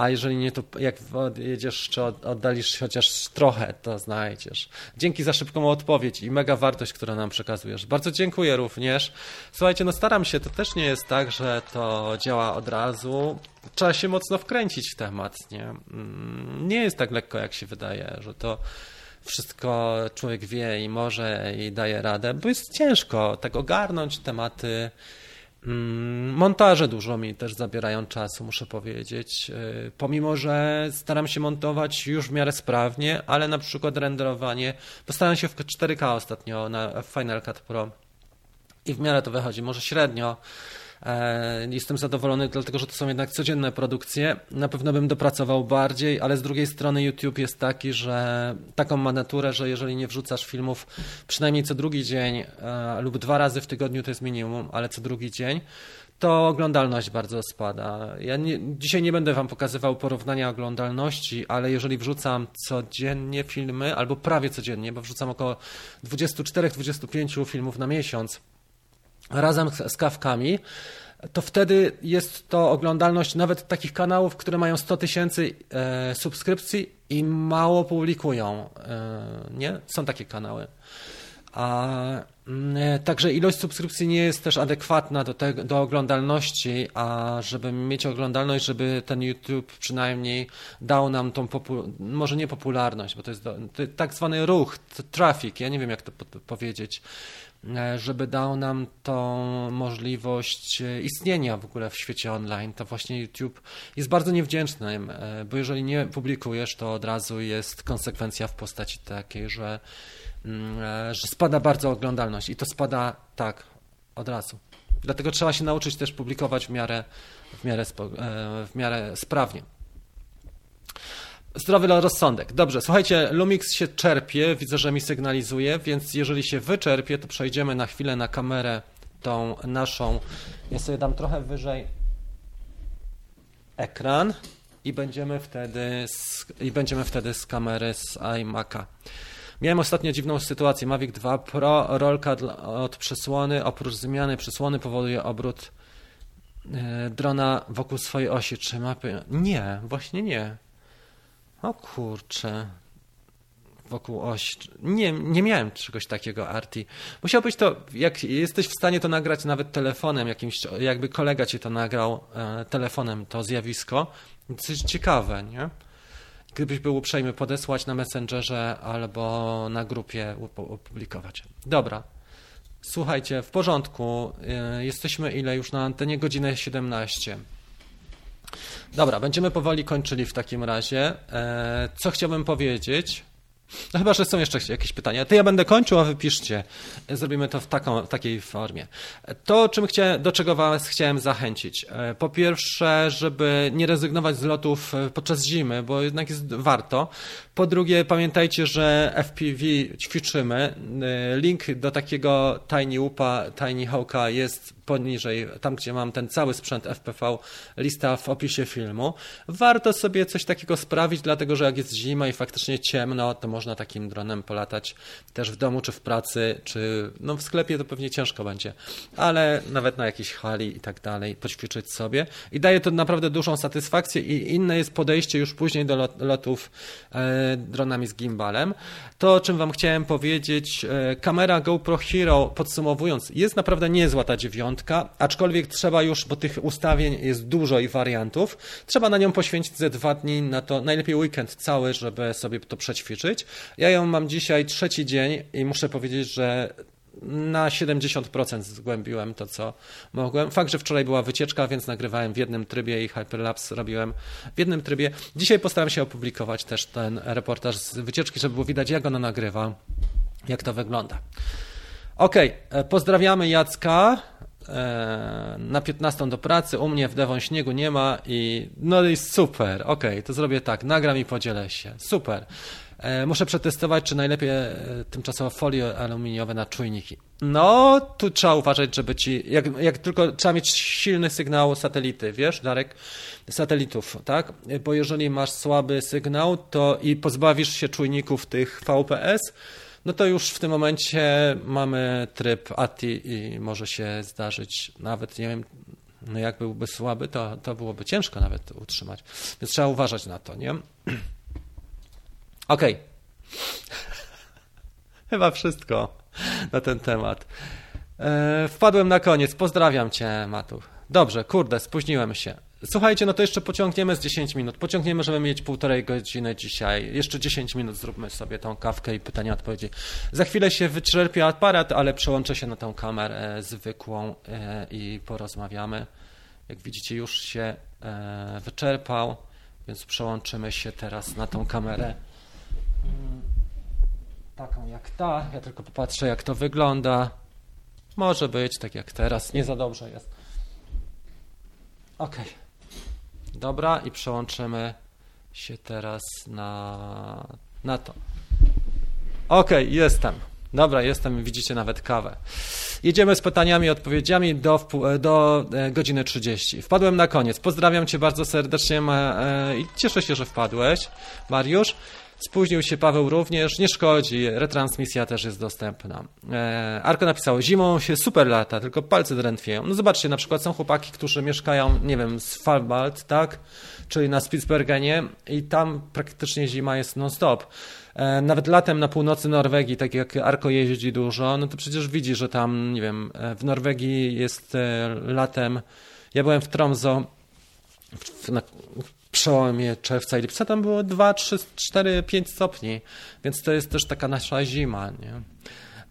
a jeżeli nie, to jak jedziesz czy oddalisz chociaż trochę, to znajdziesz. Dzięki za szybką odpowiedź i mega wartość, którą nam przekazujesz. Bardzo dziękuję również. Słuchajcie, no staram się, to też nie jest tak, że to działa od razu. Trzeba się mocno wkręcić w temat, nie? Mm, nie jest tak lekko, jak się wydaje, że to wszystko człowiek wie i może i daje radę, bo jest ciężko tak ogarnąć tematy. Mm, montaże dużo mi też zabierają czasu, muszę powiedzieć. Y, pomimo, że staram się montować już w miarę sprawnie, ale na przykład renderowanie, postaram się w 4K ostatnio na Final Cut Pro i w miarę to wychodzi, może średnio. E, jestem zadowolony, dlatego że to są jednak codzienne produkcje. Na pewno bym dopracował bardziej, ale z drugiej strony YouTube jest taki, że taką ma naturę, że jeżeli nie wrzucasz filmów przynajmniej co drugi dzień e, lub dwa razy w tygodniu to jest minimum, ale co drugi dzień, to oglądalność bardzo spada. Ja nie, dzisiaj nie będę Wam pokazywał porównania oglądalności, ale jeżeli wrzucam codziennie filmy, albo prawie codziennie, bo wrzucam około 24-25 filmów na miesiąc, razem z kawkami, to wtedy jest to oglądalność nawet takich kanałów, które mają 100 tysięcy e, subskrypcji i mało publikują. E, nie? Są takie kanały. A, mm, e, także ilość subskrypcji nie jest też adekwatna do, te, do oglądalności, a żeby mieć oglądalność, żeby ten YouTube przynajmniej dał nam tą, może nie popularność, bo to jest, do, to tak zwany ruch, traffic, ja nie wiem jak to po, powiedzieć, żeby dał nam tą możliwość e, istnienia w ogóle w świecie online, to właśnie YouTube jest bardzo niewdzięczny, e, bo jeżeli nie publikujesz, to od razu jest konsekwencja w postaci takiej, że, mm, że spada bardzo oglądalność i to spada tak od razu. Dlatego trzeba się nauczyć też publikować w miarę, w miarę, w miarę sprawnie. Zdrowy rozsądek. Dobrze, słuchajcie, Lumix się czerpie, widzę, że mi sygnalizuje, więc jeżeli się wyczerpie, to przejdziemy na chwilę na kamerę tą naszą. Ja sobie dam trochę wyżej ekran i będziemy wtedy z, i będziemy wtedy z kamery z iMac'a. Miałem ostatnio dziwną sytuację. Mavic 2 Pro, rolka od przesłony, oprócz zmiany przesłony powoduje obrót e, drona wokół swojej osi. Czy mapy? Nie, właśnie nie. O kurczę. Wokół oś. Nie, nie miałem czegoś takiego, Arti. Musiał być to, jak jesteś w stanie to nagrać nawet telefonem, jakimś, jakby kolega ci to nagrał e, telefonem, to zjawisko. Coś ciekawe, nie? Gdybyś był uprzejmy podesłać na Messengerze albo na grupie opublikować. Dobra. Słuchajcie, w porządku. E, jesteśmy ile już na antenie? Godzinę 17. Dobra, będziemy powoli kończyli w takim razie. E, co chciałbym powiedzieć? No chyba, że są jeszcze jakieś pytania. To ja będę kończył, a wypiszcie. Zrobimy to w, taką, w takiej formie. To, czym chciałem, do czego Was chciałem zachęcić. E, po pierwsze, żeby nie rezygnować z lotów e, podczas zimy, bo jednak jest warto. Po drugie, pamiętajcie, że FPV ćwiczymy. Link do takiego Tiny Upa, Tiny Hawka jest poniżej, tam gdzie mam ten cały sprzęt FPV, lista w opisie filmu. Warto sobie coś takiego sprawić, dlatego że jak jest zima i faktycznie ciemno, to można takim dronem polatać też w domu, czy w pracy, czy no w sklepie to pewnie ciężko będzie, ale nawet na jakiejś hali i tak dalej, poćwiczyć sobie. I daje to naprawdę dużą satysfakcję i inne jest podejście już później do lotów e, dronami z gimbalem. To, o czym Wam chciałem powiedzieć, e, kamera GoPro Hero, podsumowując, jest naprawdę niezła ta dziewiątka, aczkolwiek trzeba już, bo tych ustawień jest dużo i wariantów, trzeba na nią poświęcić ze dwa dni, na to najlepiej weekend cały, żeby sobie to przećwiczyć. Ja ją mam dzisiaj trzeci dzień i muszę powiedzieć, że na 70% zgłębiłem to, co mogłem. Fakt, że wczoraj była wycieczka, więc nagrywałem w jednym trybie i Hyperlapse robiłem w jednym trybie. Dzisiaj postaram się opublikować też ten reportaż z wycieczki, żeby było widać, jak ona nagrywa, jak to wygląda. Ok, e, pozdrawiamy Jacka. E, na 15 do pracy, u mnie w Devon śniegu nie ma i no i super, okay, to zrobię tak, nagram i podzielę się, super. E, muszę przetestować, czy najlepiej e, tymczasowo folie aluminiowe na czujniki. No, tu trzeba uważać, żeby ci, jak, jak tylko trzeba mieć silny sygnał satelity, wiesz, Darek, satelitów, tak? Bo jeżeli masz słaby sygnał, to i pozbawisz się czujników tych VPS, no to już w tym momencie mamy tryb ATI i może się zdarzyć nawet, nie wiem, no jak byłby słaby, to, to byłoby ciężko nawet utrzymać. Więc trzeba uważać na to, nie? (clears throat) Okej. Okay. (laughs) Chyba wszystko na ten temat. E, wpadłem na koniec. Pozdrawiam cię, Matu. Dobrze, kurde, spóźniłem się. Słuchajcie, no to jeszcze pociągniemy z 10 minut. Pociągniemy, żeby mieć półtorej godziny dzisiaj. Jeszcze 10 minut zróbmy sobie tą kawkę i pytania, odpowiedzi. Za chwilę się wyczerpie aparat, ale przełączę się na tą kamerę zwykłą e, i porozmawiamy. Jak widzicie, już się e, wyczerpał, więc przełączymy się teraz na tą kamerę. Mm, taką jak ta. Ja tylko popatrzę, jak to wygląda. Może być tak jak teraz. Nie za dobrze jest. Ok. Dobra, i przełączymy się teraz na, na to. Ok, jestem. Dobra, jestem, widzicie nawet kawę. Jedziemy z pytaniami i odpowiedziami do, do e, godziny 30. Wpadłem na koniec. Pozdrawiam Cię bardzo serdecznie e, i cieszę się, że wpadłeś, Mariusz. Spóźnił się Paweł również, nie szkodzi, retransmisja też jest dostępna. E, Arko napisało, zimą się super lata, tylko palce drętwieją. No zobaczcie, na przykład są chłopaki, którzy mieszkają, nie wiem, z Falbalt, tak, czyli na Spitsbergenie i tam praktycznie zima jest non-stop. E, nawet latem na północy Norwegii, tak jak Arko jeździ dużo, no to przecież widzi, że tam, nie wiem, e, w Norwegii jest latem, ja byłem w Tromso, na przełomie czerwca i lipca tam było 2, 3, 4, 5 stopni, więc to jest też taka nasza zima, nie?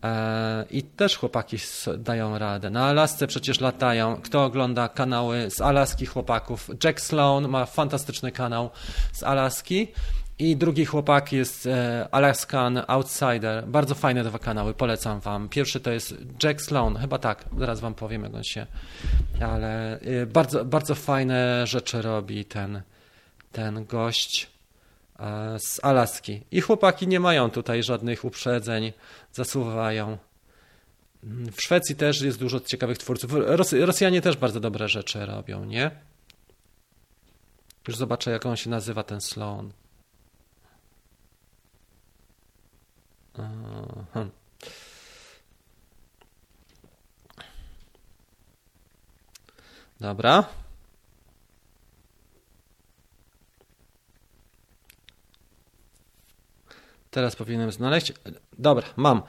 E, I też chłopaki dają radę. Na Alasce przecież latają. Kto ogląda kanały z Alaski chłopaków? Jack Sloan ma fantastyczny kanał z Alaski. I drugi chłopak jest e, Alaskan Outsider. Bardzo fajne dwa kanały, polecam wam. Pierwszy to jest Jack Sloan, chyba tak, zaraz wam powiem jak on się, ale e, bardzo, bardzo fajne rzeczy robi ten, ten gość e, z Alaski. I chłopaki nie mają tutaj żadnych uprzedzeń, zasuwają. W Szwecji też jest dużo ciekawych twórców. Ros Rosjanie też bardzo dobre rzeczy robią, nie? Już zobaczę, jak on się nazywa, ten Sloan. Dobra. Teraz powinienem znaleźć. Dobra, mam.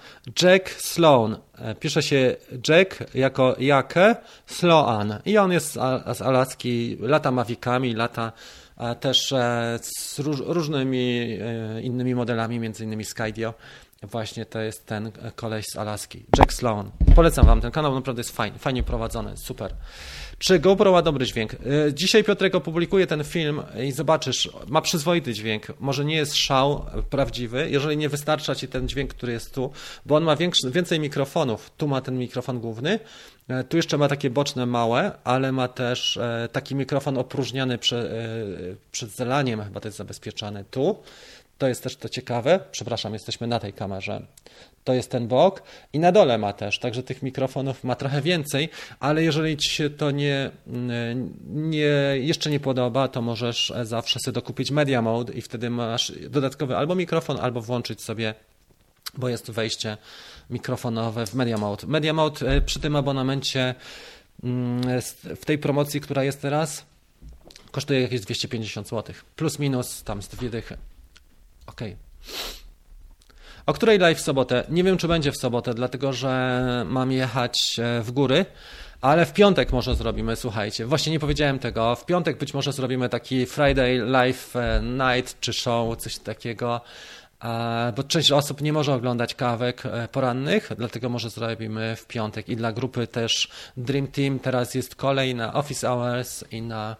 Jack Sloan. E, pisze się Jack jako Jakę Sloan. I on jest z Alaski, lata mawikami, lata też e, z różnymi e, innymi modelami, między innymi Skydio. Właśnie to jest ten koleś z Alaski, Jack Sloan. Polecam wam, ten kanał naprawdę jest fajny, fajnie prowadzony, super. Czy GoPro ma dobry dźwięk? E, dzisiaj Piotrek opublikuje ten film i zobaczysz, ma przyzwoity dźwięk. Może nie jest szał prawdziwy, jeżeli nie wystarcza ci ten dźwięk, który jest tu, bo on ma większy, więcej mikrofonów. Tu ma ten mikrofon główny, e, tu jeszcze ma takie boczne małe, ale ma też e, taki mikrofon opróżniany przed, przed chyba to jest zabezpieczany tu. To jest też to ciekawe. Przepraszam, jesteśmy na tej kamerze. To jest ten bok i na dole ma też, także tych mikrofonów ma trochę więcej, ale jeżeli ci się to nie, nie, jeszcze nie podoba, to możesz zawsze sobie dokupić Media Mode i wtedy masz dodatkowy albo mikrofon, albo włączyć sobie, bo jest wejście mikrofonowe w Media Mode. Media Mode e, przy tym abonamencie mm, w tej promocji, która jest teraz, kosztuje jakieś 250 zł. Plus minus tam z dwie dychy. Ok. O której live w sobotę? Nie wiem, czy będzie w sobotę, dlatego że mam jechać e, w góry, ale w piątek może zrobimy, słuchajcie. Właśnie nie powiedziałem tego. W piątek być może zrobimy taki Friday Live e, Night czy show, coś takiego e, bo część osób nie może oglądać kawek porannych, dlatego może zrobimy w piątek. I dla grupy też Dream Team teraz jest kolej na Office Hours i na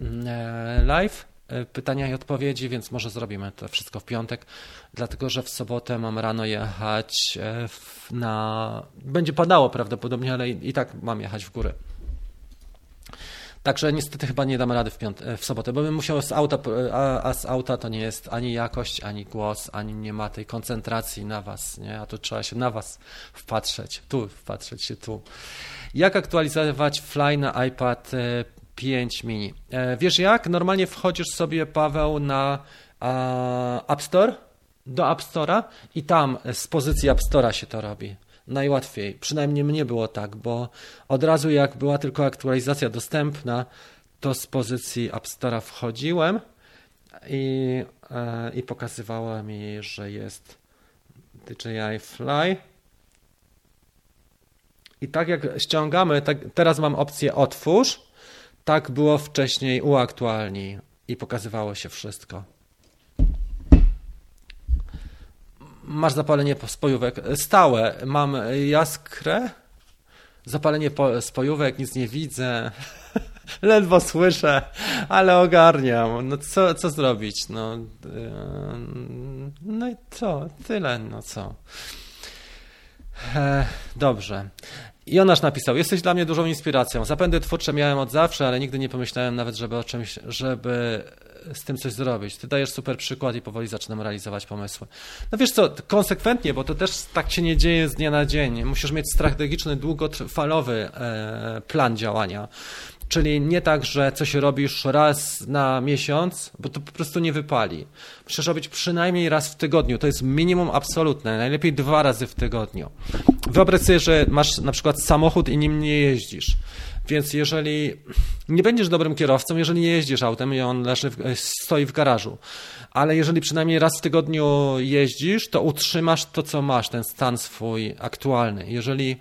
mm, live. E, pytania i odpowiedzi, więc może zrobimy to wszystko w piątek, dlatego że w sobotę mam rano jechać e, na. Będzie padało prawdopodobnie, ale i, tak mam jechać w górę. Także niestety chyba nie damy rady w, piąt- w sobotę, bo bym musiał z auta, a, a, z auta to nie jest ani jakość, ani głos, ani nie ma tej koncentracji na was, nie? a tu trzeba się na was wpatrzeć, tu wpatrzeć się tu. Jak aktualizować Fly na iPad 5 mini? Wiesz jak? Normalnie wchodzisz sobie, Paweł, na App Store, do App Store'a i tam z pozycji App Store'a się to robi najłatwiej. Przynajmniej mnie było tak, bo od razu jak była tylko aktualizacja dostępna, to z pozycji App Store'a wchodziłem i, e, i pokazywało mi, że jest DJI Fly. I tak jak ściągamy, tak, teraz mam opcję otwórz, tak było wcześniej uaktualnij i pokazywało się wszystko. Masz zapalenie spojówek stałe. Mam jaskrę, zapalenie spojówek, nic nie widzę. (laughs) Ledwo słyszę, ale ogarniam. No co, co zrobić? No, yy, no i co? Tyle, no co. E, dobrze. Jonasz napisał, jesteś dla mnie dużą inspiracją. Zapędy twórcze miałem od zawsze, ale nigdy nie pomyślałem nawet, żeby o czymś, żeby z tym coś zrobić. Ty dajesz super przykład i powoli zaczynam realizować pomysły. No wiesz co, konsekwentnie, bo to też tak się nie dzieje z dnia na dzień. Musisz mieć strategiczny, długotrwalowy e, plan działania. Czyli nie tak, że coś robisz raz na miesiąc, bo to po prostu nie wypali. Musisz robić przynajmniej raz w tygodniu. To jest minimum absolutne. Najlepiej dwa razy w tygodniu. Wyobraź sobie, że masz na przykład samochód i nim nie jeździsz. Więc jeżeli nie będziesz dobrym kierowcą, jeżeli nie jeździsz autem i on leży, stoi w garażu, ale jeżeli przynajmniej raz w tygodniu jeździsz, to utrzymasz to, co masz, ten stan swój aktualny. Jeżeli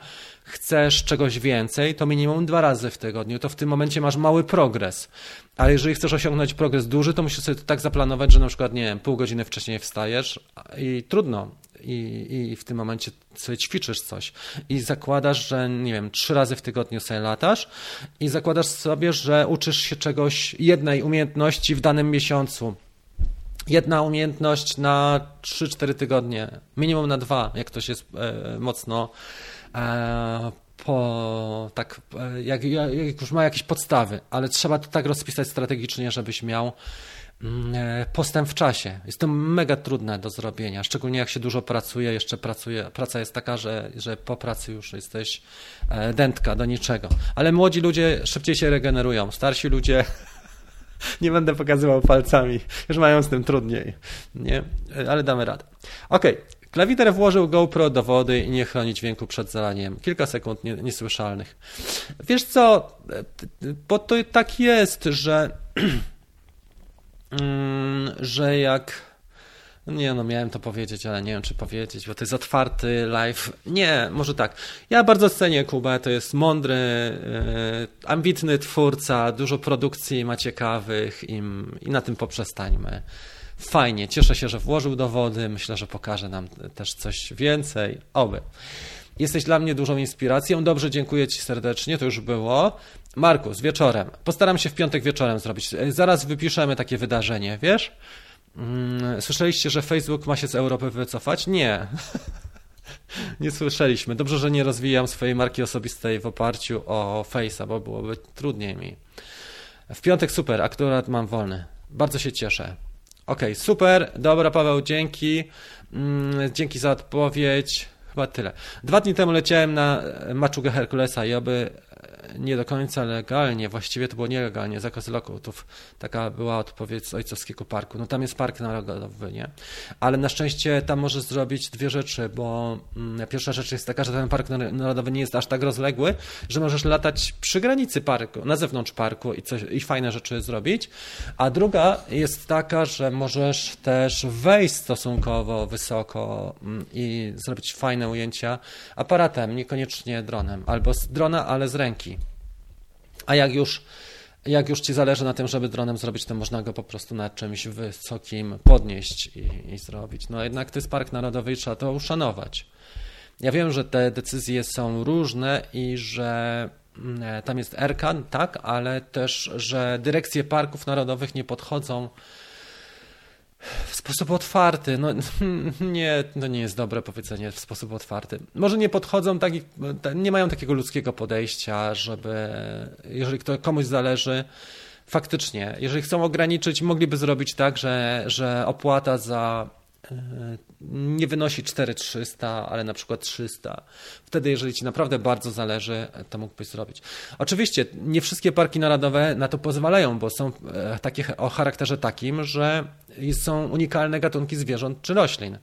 chcesz czegoś więcej, to minimum dwa razy w tygodniu, to w tym momencie masz mały progres. Ale jeżeli chcesz osiągnąć progres duży, to musisz sobie to tak zaplanować, że na przykład, nie wiem, pół godziny wcześniej wstajesz i trudno. I, I w tym momencie sobie ćwiczysz coś i zakładasz, że nie wiem, trzy razy w tygodniu sobie latasz i zakładasz sobie, że uczysz się czegoś, jednej umiejętności w danym miesiącu jedna umiejętność na 3-4 tygodnie, minimum na dwa, jak ktoś jest e, mocno po, tak, e, jak, jak, już ma jakieś podstawy, ale trzeba to tak rozpisać strategicznie, żebyś miał mm, e, postęp w czasie. Jest to mega trudne do zrobienia, szczególnie jak się dużo pracuje, jeszcze pracuje, praca jest taka, że, że po pracy już jesteś e, dętka do niczego. Ale młodzi ludzie szybciej się regenerują, starsi ludzie (laughs) nie będę pokazywał palcami, już mają z tym trudniej, nie? Ale damy radę. Ok, Klawiter włożył GoPro do wody i nie chroni dźwięku przed zalaniem. Kilka sekund nie, niesłyszalnych. Wiesz co, bo to tak jest, że, (clears throat) mm, że jak nie no, miałem to powiedzieć, ale nie wiem, czy powiedzieć, bo to jest otwarty live. Nie, może tak. Ja bardzo cenię Kubę, to jest mądry, yy, ambitny twórca, dużo produkcji ma ciekawych i na tym poprzestańmy. Fajnie, cieszę się, że włożył do wody, myślę, że pokaże nam też coś więcej. Oby. Jesteś dla mnie dużą inspiracją. Dobrze, dziękuję Ci serdecznie, to już było. Markus, wieczorem. Postaram się w piątek wieczorem zrobić. Zaraz wypiszemy takie wydarzenie, wiesz? Mm, słyszeliście, że Facebook ma się z Europy wycofać? Nie. (laughs) nie słyszeliśmy. Dobrze, że nie rozwijam swojej marki osobistej w oparciu o Face'a, bo byłoby trudniej mi. W piątek super, akurat mam wolny. Bardzo się cieszę. Ok, super. Dobra, Paweł, dzięki. Mm, dzięki za odpowiedź. Chyba tyle. Dwa dni temu leciałem na maczugę Herkulesa i oby nie do końca legalnie, właściwie to było nielegalnie, zakaz lokutów. Taka była odpowiedź z ojcowskiego parku. No tam jest park narodowy, nie? Ale na szczęście tam możesz zrobić dwie rzeczy, bo mm, pierwsza rzecz jest taka, że ten park narodowy nie jest aż tak rozległy, że możesz latać przy granicy parku, na zewnątrz parku i, coś, i fajne rzeczy zrobić. A druga jest taka, że możesz też wejść stosunkowo wysoko mm, i zrobić fajne ujęcia aparatem, niekoniecznie dronem, albo z drona, ale z ręki. A jak już, jak już ci zależy na tym, żeby dronem zrobić, to można go po prostu na czymś wysokim podnieść i, i zrobić. No jednak to jest Park Narodowy i trzeba to uszanować. Ja wiem, że te decyzje są różne i że mm, tam jest Erkan, tak, ale też, że dyrekcje parków narodowych nie podchodzą W sposób otwarty, no (laughs) nie, to nie jest dobre powiedzenie w sposób otwarty. Może nie podchodzą tak, nie mają takiego ludzkiego podejścia, żeby, jeżeli to komuś zależy, faktycznie, jeżeli chcą ograniczyć, mogliby zrobić tak, że, że opłata za nie wynosi 4300, ale na przykład 300. Wtedy, jeżeli ci naprawdę bardzo zależy, to mógłbyś zrobić. Oczywiście nie wszystkie parki narodowe na to pozwalają, bo są e, takie o charakterze takim, że są unikalne gatunki zwierząt czy roślin.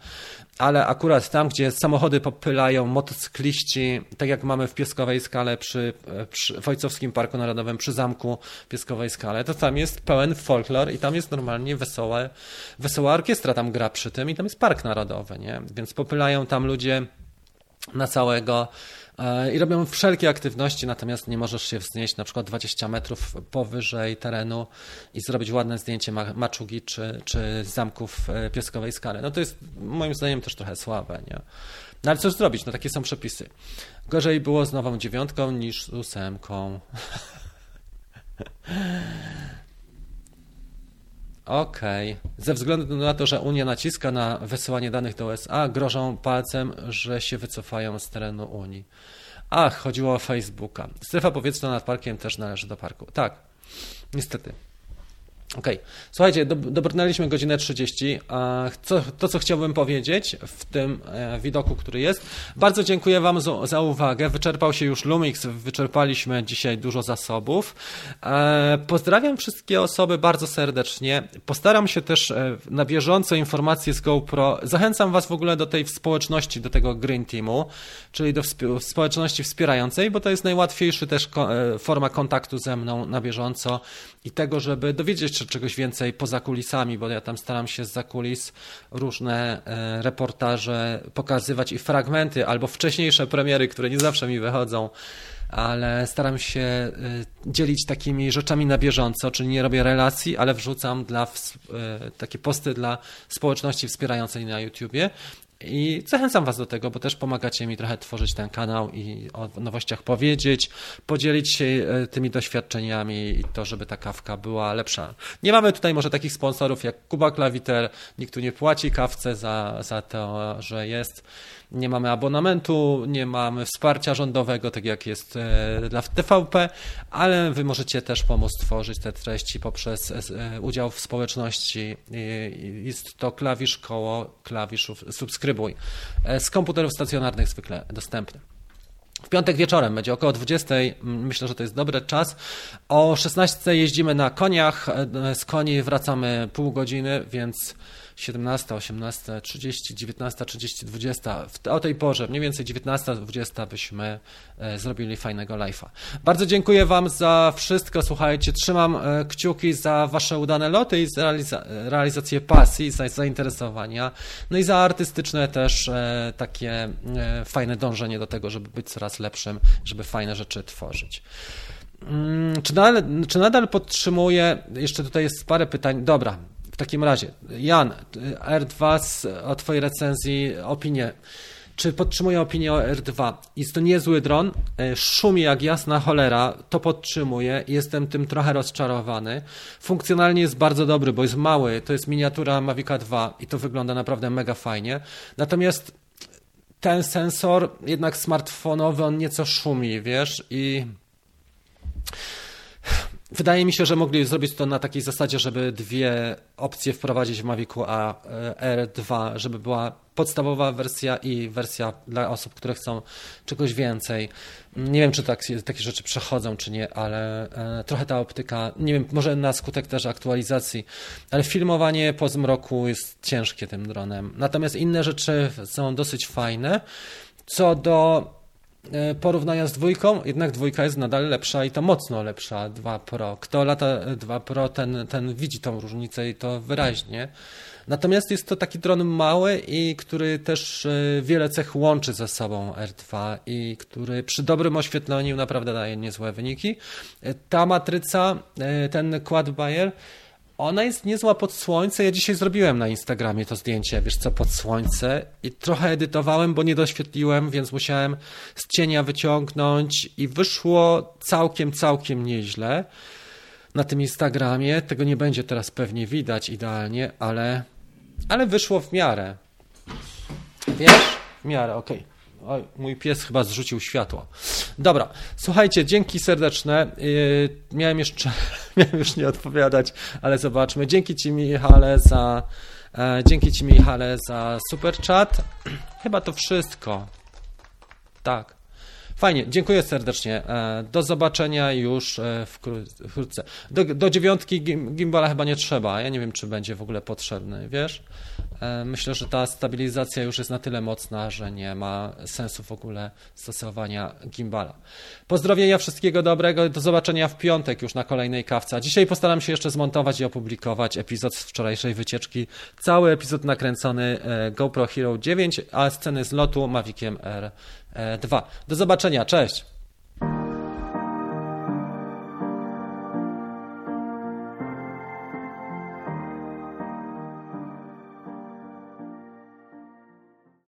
Ale akurat tam, gdzie samochody popylają motocykliści, tak jak mamy w Pieskowej Skale przy, przy w Ojcowskim Parku Narodowym, przy zamku Pieskowej Skale, to tam jest pełen folklor i tam jest normalnie wesołe, wesoła orkiestra tam gra przy tym i tam jest park narodowy, nie? Więc popylają tam ludzie na całego i robią wszelkie aktywności, natomiast nie możesz się wznieść na przykład 20 metrów powyżej terenu i zrobić ładne zdjęcie maczugi czy, czy zamków e, pieskowej skale. No to jest moim zdaniem też trochę słabe, nie? No ale cóż zrobić? No takie są przepisy. Gorzej było z nową dziewiątką niż z ósemką. (laughs) Okej. Okay. Ze względu na to, że Unia naciska na wysyłanie danych do USA, grożą palcem, że się wycofają z terenu Unii. Ach, chodziło o Facebooka. Strefa powietrzna nad parkiem też należy do parku. Tak, niestety. Okej, okay. słuchajcie, do, dobrnęliśmy godzinę 30. Co, to, co chciałbym powiedzieć w tym e, widoku, który jest. Bardzo dziękuję Wam za, za, uwagę. Wyczerpał się już Lumix, wyczerpaliśmy dzisiaj dużo zasobów. E, pozdrawiam wszystkie osoby bardzo serdecznie. Postaram się też e, na bieżąco informacje z GoPro. Zachęcam Was w ogóle do tej społeczności, do tego Green Teamu, czyli do społeczności wspierającej, bo to jest najłatwiejszy też forma kontaktu ze mną na bieżąco i tego, żeby dowiedzieć się czegoś więcej poza kulisami, bo ja tam staram się z kulis różne e, reportaże pokazywać i fragmenty albo wcześniejsze premiery, które nie zawsze mi wychodzą ale staram się e, dzielić takimi rzeczami na bieżąco, czyli nie robię relacji, ale wrzucam dla, e, takie posty dla społeczności wspierającej na YouTubie i zachęcam Was do tego, bo też pomagacie mi trochę tworzyć ten kanał i o nowościach powiedzieć, podzielić się e, tymi doświadczeniami i to, żeby ta kawka była lepsza. Nie mamy tutaj może takich sponsorów jak Kuba Klawiter, nikt tu nie płaci kawce za, za to, że jest nie mamy abonamentu, nie mamy wsparcia rządowego, tak jak jest e, dla TVP, ale Wy możecie też pomóc tworzyć te treści poprzez e, udział w społeczności. Jest to klawisz koło klawiszów subskrybuj. E, z komputerów stacjonarnych zwykle dostępny. W piątek wieczorem będzie około 20. Myślę, że to jest dobry czas. O 16 jeździmy na koniach. Z koni wracamy pół godziny, więc 17, 18, 30, 19, 30, 20. O tej porze, mniej więcej 19, 20 byśmy e, zrobili fajnego live'a. Bardzo dziękuję Wam za wszystko. Słuchajcie, trzymam e, kciuki za Wasze udane loty i za realizację pasji, za zainteresowania, no i za artystyczne też e, takie fajne dążenie do tego, żeby być coraz lepszym, żeby fajne rzeczy tworzyć. Mm, czy nadal, czy nadal jeszcze tutaj jest parę pytań, dobra, w takim razie, Jan, R2 z, o Twojej recenzji opinię. Czy podtrzymuję opinię o R2? Jest to niezły dron, e, szumi jak jasna cholera, to podtrzymuję, jestem tym trochę rozczarowany. Funkcjonalnie jest bardzo dobry, bo jest mały, to jest miniatura Mavica 2 i to wygląda naprawdę mega fajnie. Natomiast ten sensor, jednak smartfonowy, on nieco szumi, wiesz, i Wydaje mi się, że mogli zrobić to na takiej zasadzie, żeby dwie opcje wprowadzić w Mavicu A e, R2, żeby była podstawowa wersja i wersja dla osób, które chcą czegoś więcej. Nie wiem, czy tak, takie rzeczy przechodzą, czy nie, ale e, trochę ta optyka, nie wiem, może na skutek też aktualizacji, ale filmowanie po zmroku jest ciężkie tym dronem. Natomiast inne rzeczy są dosyć fajne. Co do porównania z dwójką, jednak dwójka jest nadal lepsza i to mocno lepsza 2 Pro. Kto lata 2 Pro, ten, ten widzi tą różnicę i to wyraźnie. Natomiast jest to taki dron mały i który też e, wiele cech łączy ze sobą R2 i który przy dobrym oświetleniu naprawdę daje niezłe wyniki. E, ta matryca, ten quad Bayer ona jest niezła pod słońce. Ja dzisiaj zrobiłem na Instagramie to zdjęcie, wiesz co, pod słońce i trochę edytowałem, bo nie doświetliłem, więc musiałem z cienia wyciągnąć i wyszło całkiem, całkiem nieźle na tym Instagramie. Tego nie będzie teraz pewnie widać idealnie, ale ale wyszło w miarę. Wiesz? W miarę, okej. Okay. Oj, mój pies chyba zrzucił światło. Dobra, słuchajcie, dzięki serdeczne. Yy, miałem jeszcze, (laughs) miałem już nie odpowiadać, ale zobaczmy. Dzięki Ci, Michale, za, e, dzięki Ci, Michale, za super chat. (clears throat) Chyba to wszystko. Tak. Fajnie, dziękuję serdecznie. E, do zobaczenia już e, wkrótce. Do, do dziewiątki gimbala chyba nie trzeba. Ja nie wiem, czy będzie w ogóle potrzebny, wiesz? E, myślę, że ta stabilizacja już jest na tyle mocna, że nie ma sensu w ogóle stosowania gimbala. Pozdrowienia, wszystkiego dobrego. Do zobaczenia w piątek już na kolejnej kawce. dzisiaj postaram się jeszcze zmontować i opublikować epizod z wczorajszej wycieczki. Cały epizod nakręcony GoPro Hero 9, a sceny z lotu Maviciem R2. Do zobaczenia, cześć!